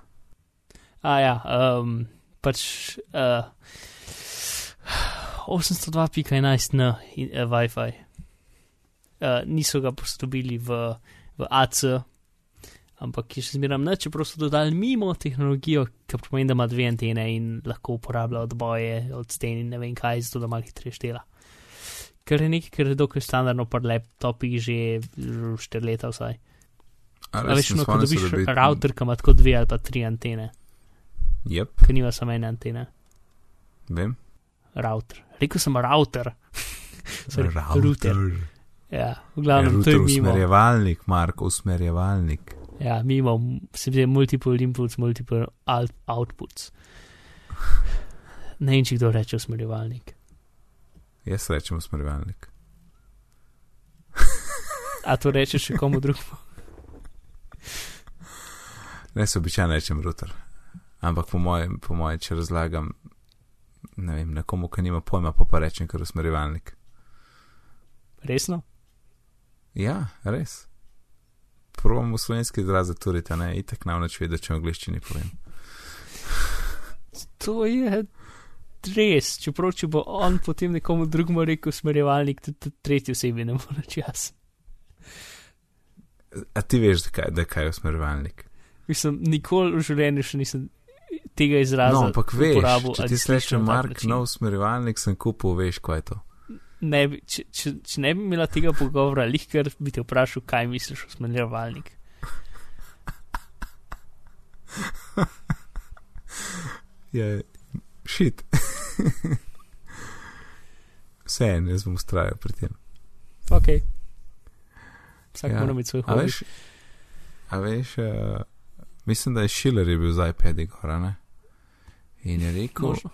A ja, um, pač uh, 802.11 n uh, Wi-Fi. Uh, niso ga postobili v, v AC, ampak je še zmeraj ne, čeprav so dodali mimo tehnologijo, ki pomeni, da ima dve antene in lahko uporablja odboje od sten in ne vem kaj, zato da malih tri štela. Ker je nekaj, kar je dokaj standardno pri laptopih že 4 leta vsaj. A veš, no, ko dobiš da bi- router, ki ima tako dve ali pa tri antene, Jep, ki nima samo ene antene. vem. Router. Rekel sem router. Sorry, Router. router. Ja, v glavnem, to je mimo. usmerjevalnik, Mark, usmerjevalnik. Ja, mimo, se mi zdi multiple inputs, multiple out outputs. Ne vem, če kdo reče usmerjevalnik. Jaz rečem usmerjevalnik. A to rečeš še komu drugemu? Ne, se običajno rečem router. Ampak po mojem, po moje, če razlagam, ne vem, nekomu, ki nima pojma, pa pa rečem kar usmerjevalnik. Resno? Ja, res. Probam v slovenski izraz turiti, ne, itek nam več vedeti, če v angliščini povem. To je res. Čeprav, če bo on potem nekomu drugemu rekel usmerjevalnik, tudi tretji osebi ne bo več jaz. A ti veš, da kaj, da kaj je usmerjevalnik? Mislim, nikoli v življenju še nisem tega izraza No, ampak veš, če ti tak Mark, nov usmerjevalnik sem kupil, veš, kaj je to. Ne bi, če, če, če ne bi imela tega pogovora, lihkar bi te vprašal, kaj misliš o usmerjevalnik. Je šit. Vse en, jaz bom ustrajal pri tem. Ok. Vsak Ja. ja. mora imeti svoj A hobi. veš, a veš uh, mislim, da je Schiller je bil z iPadi gora, ne? In je rekel, Možno.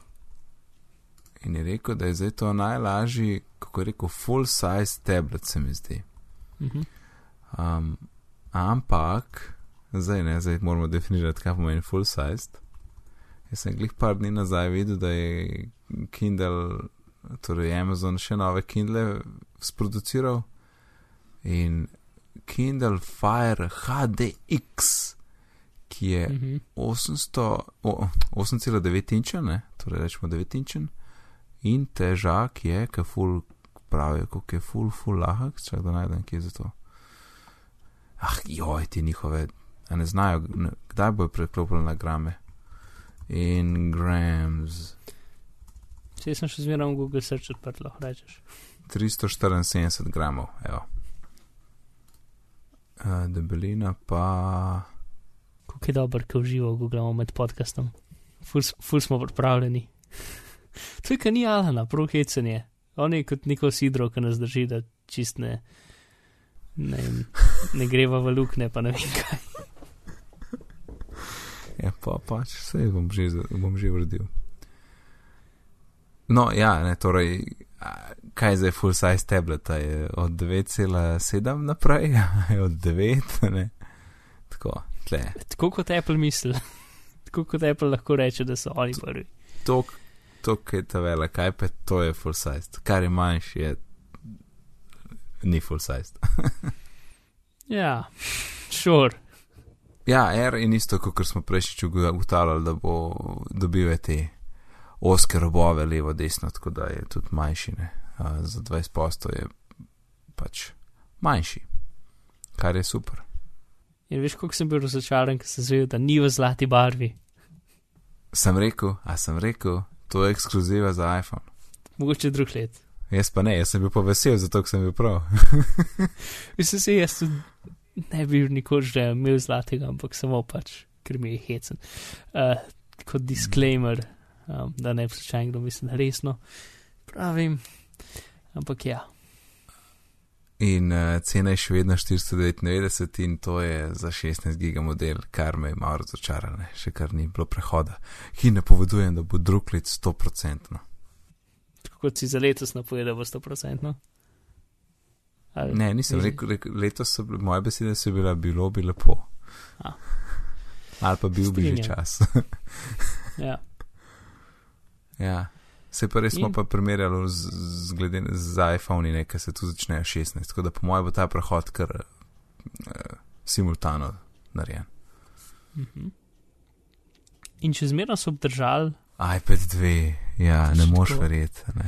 In je rekel, da je zdaj to najlažji, kako je rekel, full size tablet, se mi zdi. Mhm. Um, ampak, zdaj ne, zdaj moramo definirati, kaj pomeni full size. Jaz sem glih par dni nazaj videl, da je Kindle, torej Amazon še nove Kindle sproduciral in Kindle Fire HDX, ki je Mhm. 800, o, 8,9 inča, torej rečemo 9 inčen, in težak je, ki ful pravijo, kako je ful, ful lahek, če da najdem kje za to. Ah, joj, ti njihove, a ne znajo, ne, kdaj bojo preklopili na grame. In grams, Če sem še zmeraj v Google Search odprt, lahko rečeš. 374 gramov, evo. Uh, debelina pa. Kako je dobro, ko uživamo v Google med podcastom. Ful, ful smo pripravljeni. To je, kar ni Alana, prav hecanje. On je kot neko sidro, ki nas drži, da čist ne, ne, ne greva v lukne, pa ne vem kaj. Ja, pa pač vse bom že, bom že uredil. No, ja, ne, torej, kaj je zdaj full size tablet, je od 9,7 naprej, a je od 9, ne. Tako, tle. Tako kot Apple misli. Tako kot Apple lahko reče, da so oni prvi. Tok, tok je ta velik iPad, to je full size. Kar je manjši, je. Ni full size. Ja, šur. Sure. Ja, R in isto, kot smo prejšič ugotavljali, da bo dobil te oske robove levo, desno, tako da je tudi manjši. Ne? A, za 20 posto je pač manjši, kar je super. In veš, koliko sem bil razočaran, ker sem zvedel, da ni v zlati barvi. Sem rekel, a sem rekel, to je ekskluziva za iPhone. Mogoče drug let. Jaz pa ne, jaz sem bil pa vesel, zato sem bil prav. Mislim si, jaz ne bi nikoli že imel zlatega, ampak samo pač, ker mi je hecen. Uh, kot disclaimer, um, da ne bi slučajno kdo mislil resno. Pravim, ampak ja. In uh, cena je še vedno 499 in to je za 16 giga model, kar me je malo razočaralo, ne. še kar ni bilo prehoda. In napovedujem, da bo drug let 100%. Tako kot si za letos napovedal, bo 100%. Ali, Ne, nisem rekel, rekel, letos so bile, moje besede so bile, bilo bi lepo. A. Ali pa bil bi že čas. Ja. ja. Se pa res smo In- pa primerjali z, z, glede, z iPhone, nekaj se tu začnejo 16, tako da po mojem bo ta prehod kar uh, simultano narejen. Mhm. In če zmerno so obdržali, iPad 2, ja, ne Še moš verjeti. Ne.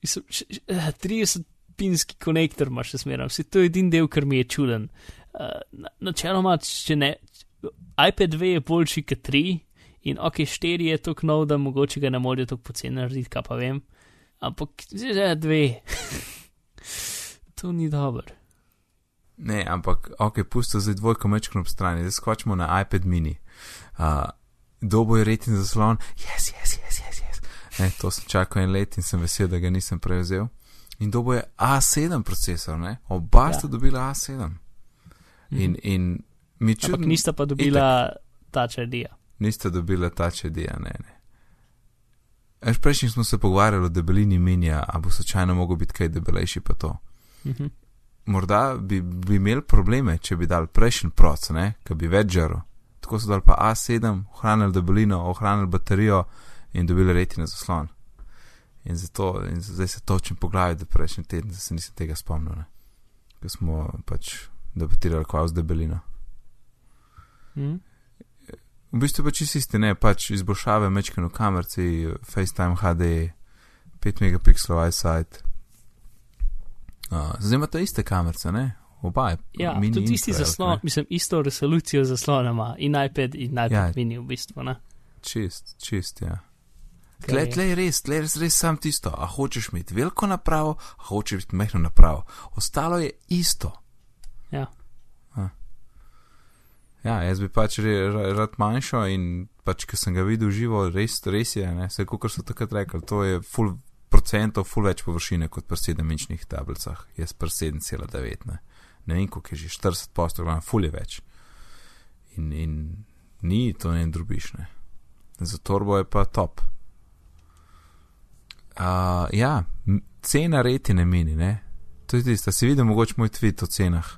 mislim, š- š- eh, 30 pinski konektor imaš še smeram. Vsi to je edin del, kar mi je čuden. Uh, načeloma, če ne, iPad 2 je boljši kot 3 in ok, 4 je tako nov, da mogoče ga ne morejo tako poceni narediti, kaj pa vem. Ampak zdaj že dve. to ni dobro. Ne, ampak ok, pusto zdaj dvojko mečkno ob strani, zdaj skočimo na iPad mini. Uh, dobo je rejting zaslon, yes, yes, yes, yes, yes. Ne, to sem čakal en let in sem vesel, da ga nisem prevzel. In dobo je A7 procesor, ne? oba ja. sta dobila A7. In, mhm. in mi čudimo. Ampak nista pa dobila tača idea. Nista dobila tača idea, ne, ne. Eš prejšnji smo se pogovarjali o debelini minija, a bo slučajno mogel biti kaj debelejši pa to. Mhm. Morda bi, bi imeli probleme, če bi dal prejšnji proc, ne, ki bi več žaril. Tako so dal pa A7, ohranili debelino, ohranili baterijo in dobili reti na zaslon. In, zato, in zdaj se točim po glavi, da prejšnji teden se nisem tega spomnil, ker smo pač debatirali kva z debelino. Mm. V bistvu pa čisto isti, ne pač izboljšave mečkano kamerci, FaceTime HD, 5 megapikslov iSight. Uh, zdaj imate iste kamerce, ne? Oba je. Ja, tudi isti zaslon, mislim, isto resolucijo zaslona ima in iPad in iPad ja, mini v bistvu, ne? Čist, čist, ja. Tle, tle je res, tle je res, res sam tisto. A hočeš imeti veliko napravo, a hočeš imeti mehko napravo. Ostalo je isto. Ja. Ja, jaz bi pač rad manjšo in pač, ker sem ga videl živo, res, res je, ne, vse, kot so takrat rekli, to je full procentov, full več površine kot pri 7-inčnih tablicah, jaz pri 7,9, ne, ne vem, koliko je že 40 postov, glavno, full je več. In, in ni to ne drubiš, ne. Za torbo je pa top. Uh, ja, cena retine mini, ne? To je tisto, si videl mogoče moj tweet o cenah.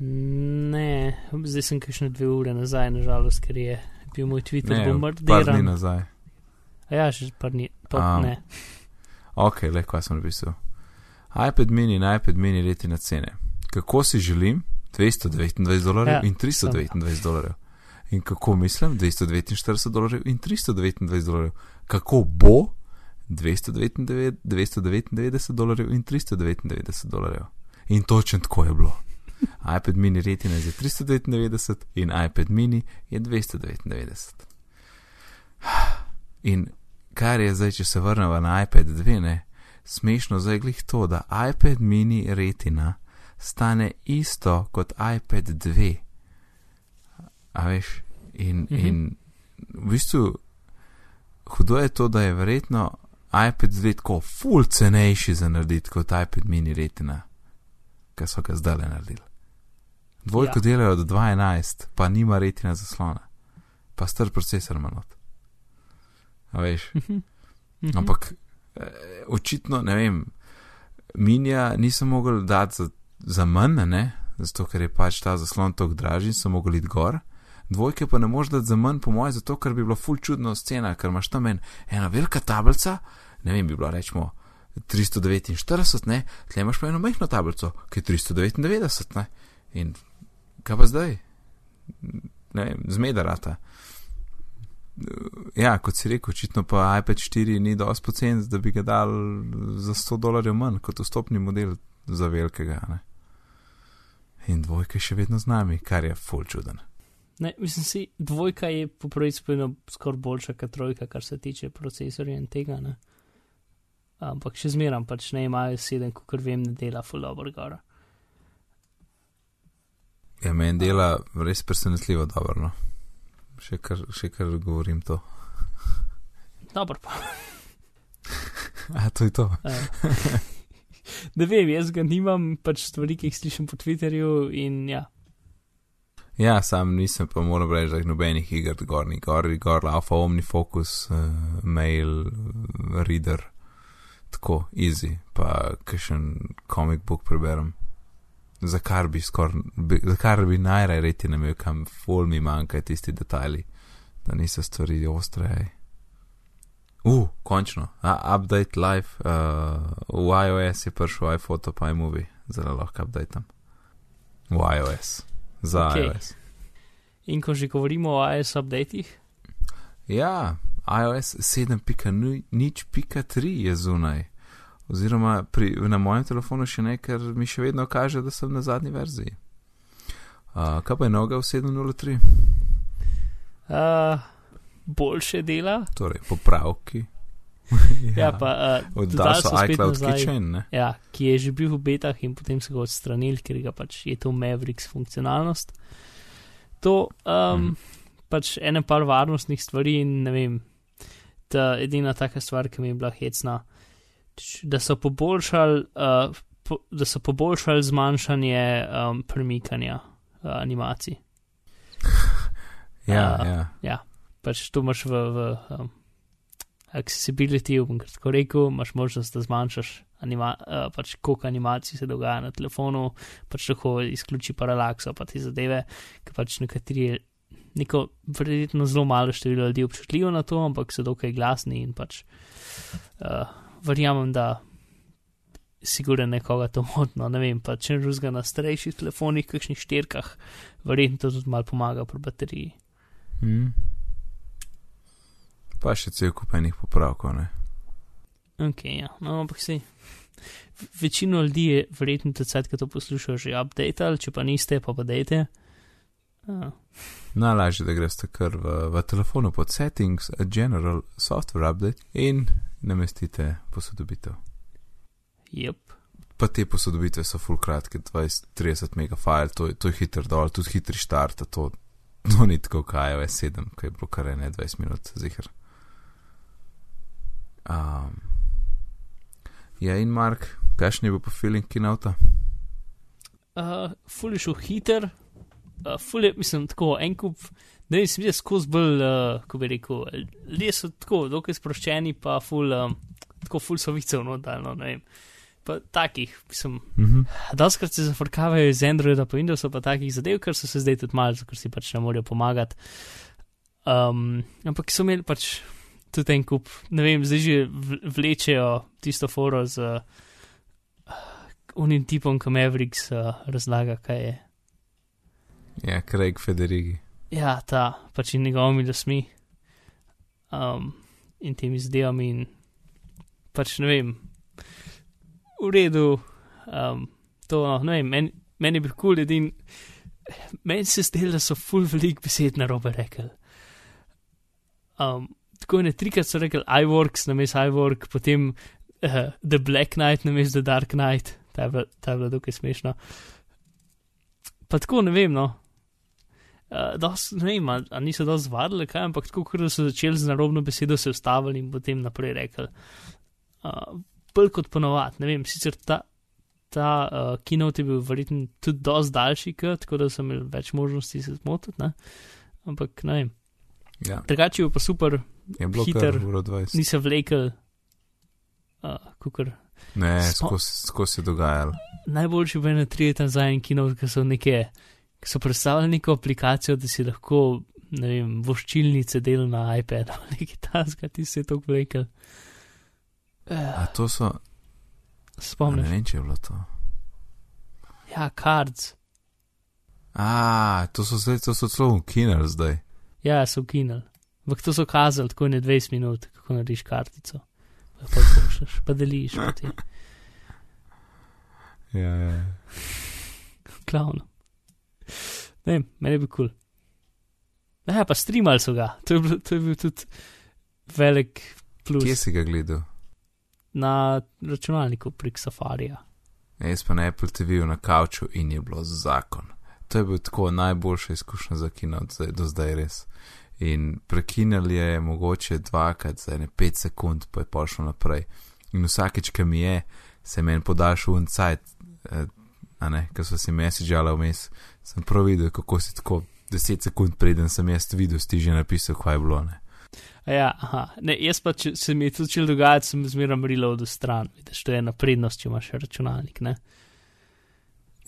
Ne, zdaj sem kakšne dve ure nazaj, nažalost, ker je bil moj tweet bombardiran. Ne, ne nazaj. A ja, že pa ni, pa um, ne. Ok, le kaj sem napisal. iPad mini in iPad mini retina cene. Kako si želim? 229 dolarjev ja, in 329 dolarjev. In kako mislim? 249 dolarjev in 329 dolarjev. Kako bo? 299, 299 dolarjev in 399 dolarjev. In točno tako je bilo. iPad mini retina je 399 in iPad mini je 299. In kar je zdaj, če se vrnemo na iPad 2, ne, smešno zdaj glih to, da iPad mini retina stane isto kot iPad 2. A veš, in, mm -hmm. in v bistvu hudo je to, da je verjetno iPad 2 tako full cenejši za narediti kot iPad mini retina, ki so ga zdaj naredili. Dvojko ja. delajo do 2.11, pa nima retina zaslona, pa star procesor manot. A veš. Mhm. Mhm. Ampak eh, očitno, ne vem, minija nisem mogel dati za, za manj, ne, zato ker je pač ta zaslon tok dražji, sem mogel iti gor. Dvojke pa ne moreš dati za manj, po mojem, zato ker bi bilo full čudno scena, ker imaš tam en, ena velika tablica, ne vem, bi bilo rečemo 349, ne, tle imaš pa eno majhno tablico, ki je 399, ne. In kaj pa zdaj? Ne vem, zmedarata. Ja, kot si rekel, očitno pa iPad 4 ni dosti pocen, da bi ga dal za 100 dolarjev manj kot vstopni model za velikega. Ne? In dvojka je še vedno z nami, kar je full čuden. Ne, mislim si, dvojka je po pravici skoraj boljša kot trojka, kar se tiče procesorja in tega. Ne? Ampak še zmeram, pač ne imajo sedem, kot vem, ne dela full over gora. Ja, meni dela res presenetljivo dobro. No? Še, kar, še kar govorim to. Dobro pa. A to je to. ne vem, jaz ga nimam, pač stvari, ki jih slišim po Twitterju in ja. Ja, sam nisem pa moral reči, da je nobenih iger, gor ni gor, gor, alfa, omnifocus, uh, mail, reader, tako, easy, pa kakšen comic book preberem za kar bi za kar bi najraje reti na imel, kam ful mi manjka tisti detajli, da niso stvari ostre. Uh, končno, A, update live, uh, v iOS je prišel iPhoto pa iMovie, zelo lahko updatem. V iOS, za okay. iOS. In ko že govorimo o iOS updatih? Ja, iOS 7.0.3 je zunaj. Oziroma, pri, na mojem telefonu še ne, ker mi še vedno kaže, da sem na zadnji verziji. Uh, kaj pa je noga v 703? Uh, boljše dela. Torej, popravki. ja, pa uh, Oddal so spet iCloud nazaj. Kitchen, ne? Ja, ki je že bil v betah in potem so ga odstranili, ker ga pač je to Mavericks funkcionalnost. To um, Mhm. pač ene par varnostnih stvari in ne vem, ta edina taka stvar, ki mi je bila hecna, č- da so poboljšali, uh, po, da so poboljšali zmanjšanje um, premikanja uh, animacij. Ja, A, ja. Ja, pač to imaš v, v um, accessibility, bom kar tako rekel, imaš možnost, da zmanjšaš, anima, uh, pač koliko animacij se dogaja na telefonu, pač lahko izključi paralakso, pa te zadeve, ker pač nekateri, neko verjetno zelo malo število ljudi občutljivo na to, ampak so dokaj glasni in pač uh, verjamem, da sigurno nekoga to motno, ne vem, pa če žuzga na starejših telefonih, kakšnih štirkah, verjetno to tudi malo pomaga pri bateriji. Mm. Pa še cel kup enih popravkov, ne? Ok, ja, no, ampak si. Večino ljudi je verjetno tudi sad, ko to poslušajo, že updated, če pa niste, pa pa dejte. Uh, Najlažje, da greste kar v, v telefonu pod settings, a general software update in namestite posodobitev. yep. Pa te posodobitve so full kratke, 20-30 megafile, to, to je hiter dol, tudi hitri štart, to, to ni tako kaj je 7, ki je bilo kar ne 20 minut, zihar. Um, ja, in Mark, kakšen je bil po feeling kinauta? Uh, ful je šel hiter, uh, ful je, mislim, tako en kup, ne vem, se mi zdi skozi bolj, uh, ko bi rekel, ljudje so tako, dokaj sproščeni, pa ful, um, tako ful so vicev, no, daljno, ne vem. Pa takih, mislim, Mhm. Doskrat se zafrkavajo iz Androida po Windowsu, pa takih zadev, ker so se zdaj tudi malo, ker si pač ne morejo pomagati. Um, ampak so imeli pač tudi en kup, ne vem, zdaj že vlečejo tisto foro z uh, unim tipom, ki Mavericks uh, razlaga, kaj je. Ja, Craig Federigi. Ja, ta pač in njegovimi lasmi um, in temi zadevami in pač ne vem, v redu, um, to, no, ne vem, meni, meni je bil kul, cool, edin, meni se zdelo, da so full velik besed na robe rekli. Um, tako ne trikrat so rekli iWorks na mestu iWork, potem uh, The Black Knight na mestu The Dark Knight, ta je bila, ta je bila dokaj smešna. Pa tako ne vem, no. Uh, dos, ne vem, a, a niso dosti zvadili, kaj, ampak tako, kot so začeli z narobno besedo, se ustavili in potem naprej rekli. Uh, Bolj kot ponovadi, ne vem, sicer ta, ta uh, keynote je bil verjetno tudi dosti daljši, kot, tako da sem imel več možnosti se zmotiti, ne? ampak ne vem. Ja, Drugače je pa super, je bilo Hiter. kar uro 20. ni se vlekel, uh, kukor. Ne, skozi skozi je dogajalo. Najboljši bil na tri leta nazaj in keynote, ki so neke, ki so predstavljali neko aplikacijo, da si lahko, ne vem, voščilnice del na iPadu ali nekaj tasga, ti se je to vlekel. A to so, a ne vem, če je bilo to. Ja, cards. A, to so zdaj, to so celo ukinili zdaj. Ja, so ukinili. Ampak to so kazali tako ne 20 minut, kako narediš kartico. Pa pošljaš, pa deliš, pa. Ja, ja. Klavno. Ne vem, meni je bil kul. Cool. Ja, pa streamali so ga, to je bil, to je bil tudi velik plus Kje si ga gledal? na računalniku prek Safarija. Jaz pa na Apple TV na kavču in je bilo zakon. To je bil tako najboljša izkušnja za kino do zdaj res. In prekinjali je mogoče dvakrat za ne pet sekund, pa je pošlo naprej. In vsakeč, ki mi je, se je meni podaljšal un cajt, eh, a ne, ker so si mesižala vmes, sem prav videl, kako si tako deset sekund preden sem jaz videl, ti že napisal, kaj je bilo. Ne. Ja. Ne, jaz pa, če se mi je to začelo dogajati, sem zmeraj reload stran. Vidiš, to je ena prednost, če imaš računalnik. Ne?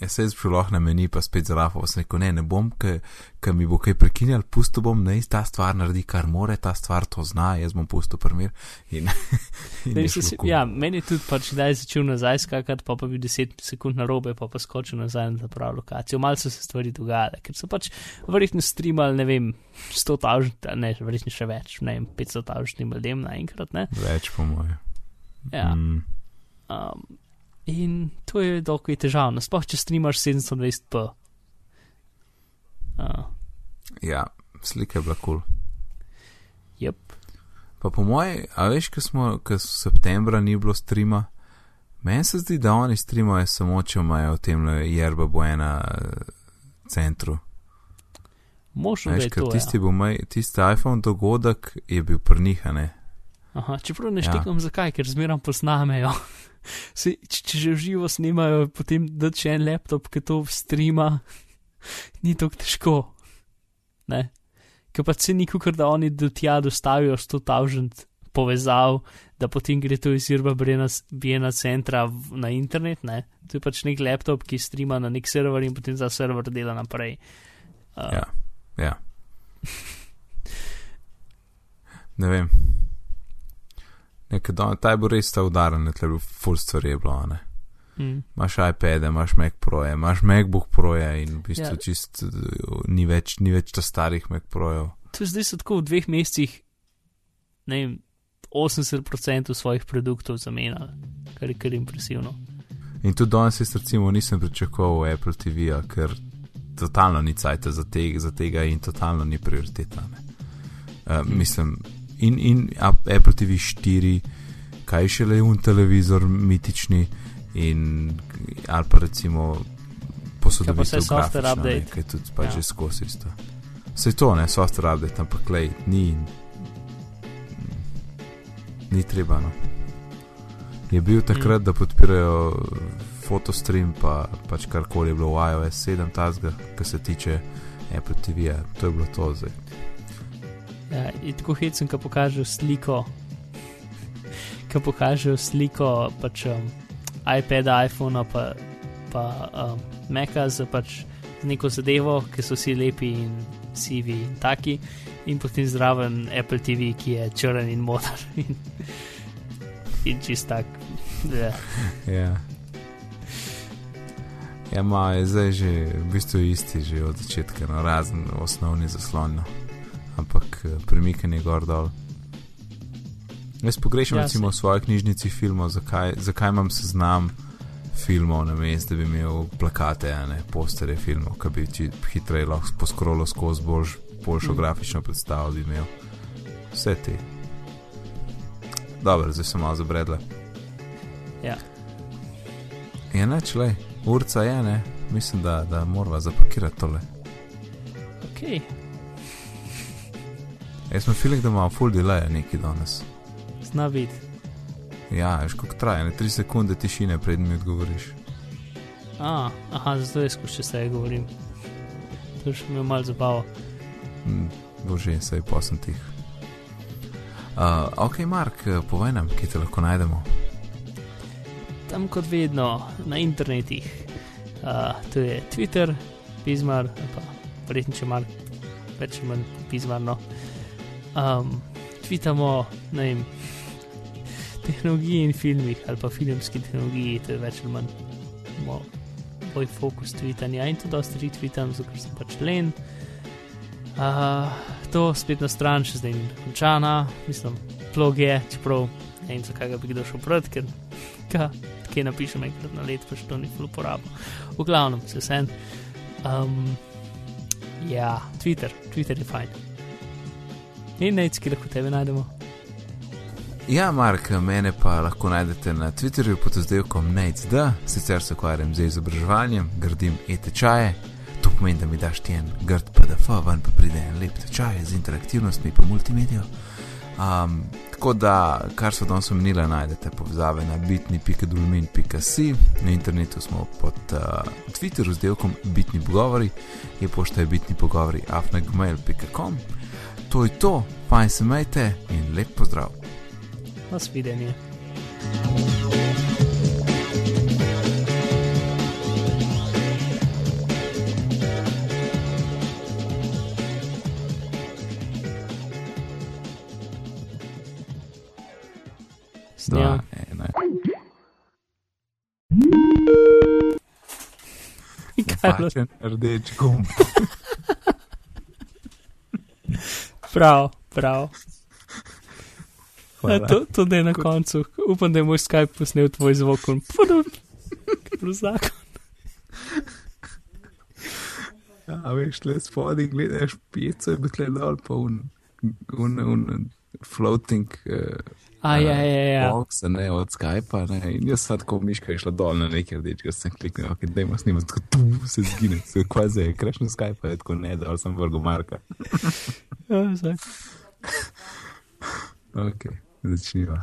Jaz se zdaj lahko na meni, pa spet zalafal, sem rekel, ne, ne bom, ker mi bo kaj prekinjal, pustil bom, naj ta stvar naredi, kar more, ta stvar to zna, jaz bom pustil primir. In, in Ne, je šlo si, kul. ja, meni je tudi pač, da je začel nazaj skakati, pa pa bil 10 sekund na robe, pa pa skočil nazaj na ta prav lokacijo. Malo so se stvari dogajale, ker so pač verjetno streamali, ne vem, 100 tavžnih, ne, verjetno še več, ne vem, 500 tavžnih ljudem naenkrat, ne. Več po moje. Ja. Mm, Um, in to je je težavno, sploh če streamaš 720p. Uh, Ja, slika je bila kul. Cool. yep. Pa po mojem, a veš, ko smo, ko septembra ni bilo streama, meni se zdi, da oni streamajo samo, če imajo v tem jerba bojena centru. Možno Veš, je ker to. tisti, Ja. maj, tisti iPhone dogodek je bil prnihane. Aha, čeprav ne Ja. štekam zakaj, ker zmeram posnamejo. Se, če, če že živo snimajo, potem da če en laptop, ki to streama, ni tako težko. Ne? Ker pa ceni, kot da oni do tja dostavijo 100 tavžent povezav, da potem gre to iz Irba Bijena centra v, na internet. Ne? To je pač nek laptop, ki streama na nek server in potem za server dela naprej. Uh, Ja. Ja. Ne vem. Nekaj don, taj bo res ta udaren, tle bo full stvari je bilo, ne. mm. Imaš iPad, imaš Mac Pro, imaš MacBook Pro in v bistvu Ja. ja. čist uh, ni več, ni več ta starih Mac Projev. To je zdaj so tako v dveh mesecih, ne vem, 80% svojih produktov zamenjali, kar je kar impresivno. In tudi danes jaz recimo nisem pričakoval Apple TV-ja, ker totalno ni cajt za, te, za tega in totalno ni prioriteta. Ne. Uh, mislim, in, in Ap- Apple TV 4, kaj še le un televizor mitični in ali pa recimo posodobitev software grafična, ne, update. Kaj tudi pa Ja. že skozi isto. Vse to, ne, software update, ampak lej, ni, ni treba, no. Je bil takrat, da podpirajo fotostream, pa pač karkoli je bilo v iOS 7, tazga, kar se tiče Apple TV-ja, to je bilo to zdaj. Ja, in tako hecem, ko pokažejo sliko, ko pokažejo sliko pač um, iPada, iPhona, pa, pa um, Maca za pač neko zadevo, ki so vsi lepi in sivi in taki, in potem zraven Apple TV, ki je črn in modar in, in čist tak. Ja. Ja. Ja, ma je zdaj že v bistvu isti, že od začetka, no, razen osnovni zaslon, no. Eh, premikanje gor dol. Jaz pogrešam Ja, ja, recimo v svoji knjižnici filmov, zakaj, zakaj imam seznam filmov na mestu, da bi imel plakate, ne posterje filmov, ki bi ti hitreje lahko poskrolo skozi boljš, boljšo Mm. mm. grafično predstavo bi imel. Vse te. Dobro, zdaj sem malo zabredla. Ja. Je neč, le, urca je, ne, mislim, da, da moramo zapakirati tole. Okay. Jaz sem filip, da imamo full delay neki danes. Zna biti. Ja, veš, kako traja, ne 3 sekunde tišine, preden mi odgovoriš. A, aha, zato je skušal se govorim. To je še imel malo zabavo. Hm, Bože, sej posem tih. Uh, ok, Mark, povej nam, kje te lahko najdemo. Tam kot vedno na internetih. Uh, to je Twitter, Pismar, pa verjetno če malo več ali manj Pismarno. Um, tweetamo, ne vem, tehnologiji in filmih, ali pa filmski tehnologiji, to je več ali manj mo, moj fokus tweetanja in to dosti retweetam, zato ker sem pač len. Uh, to spletna stran še zdaj ni končana, mislim, blog je, čeprav ne vem, zakaj ga bi kdo šel pred, ker ga kaj napišem enkrat na let, pa še to ni ful uporabo. V glavnem, se vsem. Um, ja, Twitter, Twitter je fajn. In nec, ki lahko tebe najdemo. Ja, Mark, mene pa lahko najdete na Twitterju pod oddelkom NAICD, sicer se ukvarjam z izobraževanjem, gradim e-tečaje. To pomeni, da mi daš ti en grd PDF, ven pa pride en lep tečaj z interaktivnostmi pa multimedijo. Um, tako da, kar so danes omenili, najdete povezave na bitni.dulmin.si, na internetu smo pod uh, Twitterju z delkom bitni pogovori, je pošta je bitni pogovori afnagmail.com. To je to, fajn se majte in lep pozdrav. Nasvidenje. Dva, Snja. ena. Kaj bilo? Napačen rdeč gumb. Prav, prav. Ja, to, to da je na koncu. Upam, da je moj Skype posnel tvoj zvok. Zakon. Ja, veš, le spodaj gledaš pico, je bil dol pa un, un, un floating. Uh, A, ja, ja, ja. Box, ne, od Skypa, ne, in jaz sem tako miška išla dol na nekaj rdečega, sem kliknil, ok, da ima snimati, tako tu se zgine, se kvazi, kreš na Skype, je tako ne, dol sem vrgo Marka. Ja, zdaj. ok, začniva.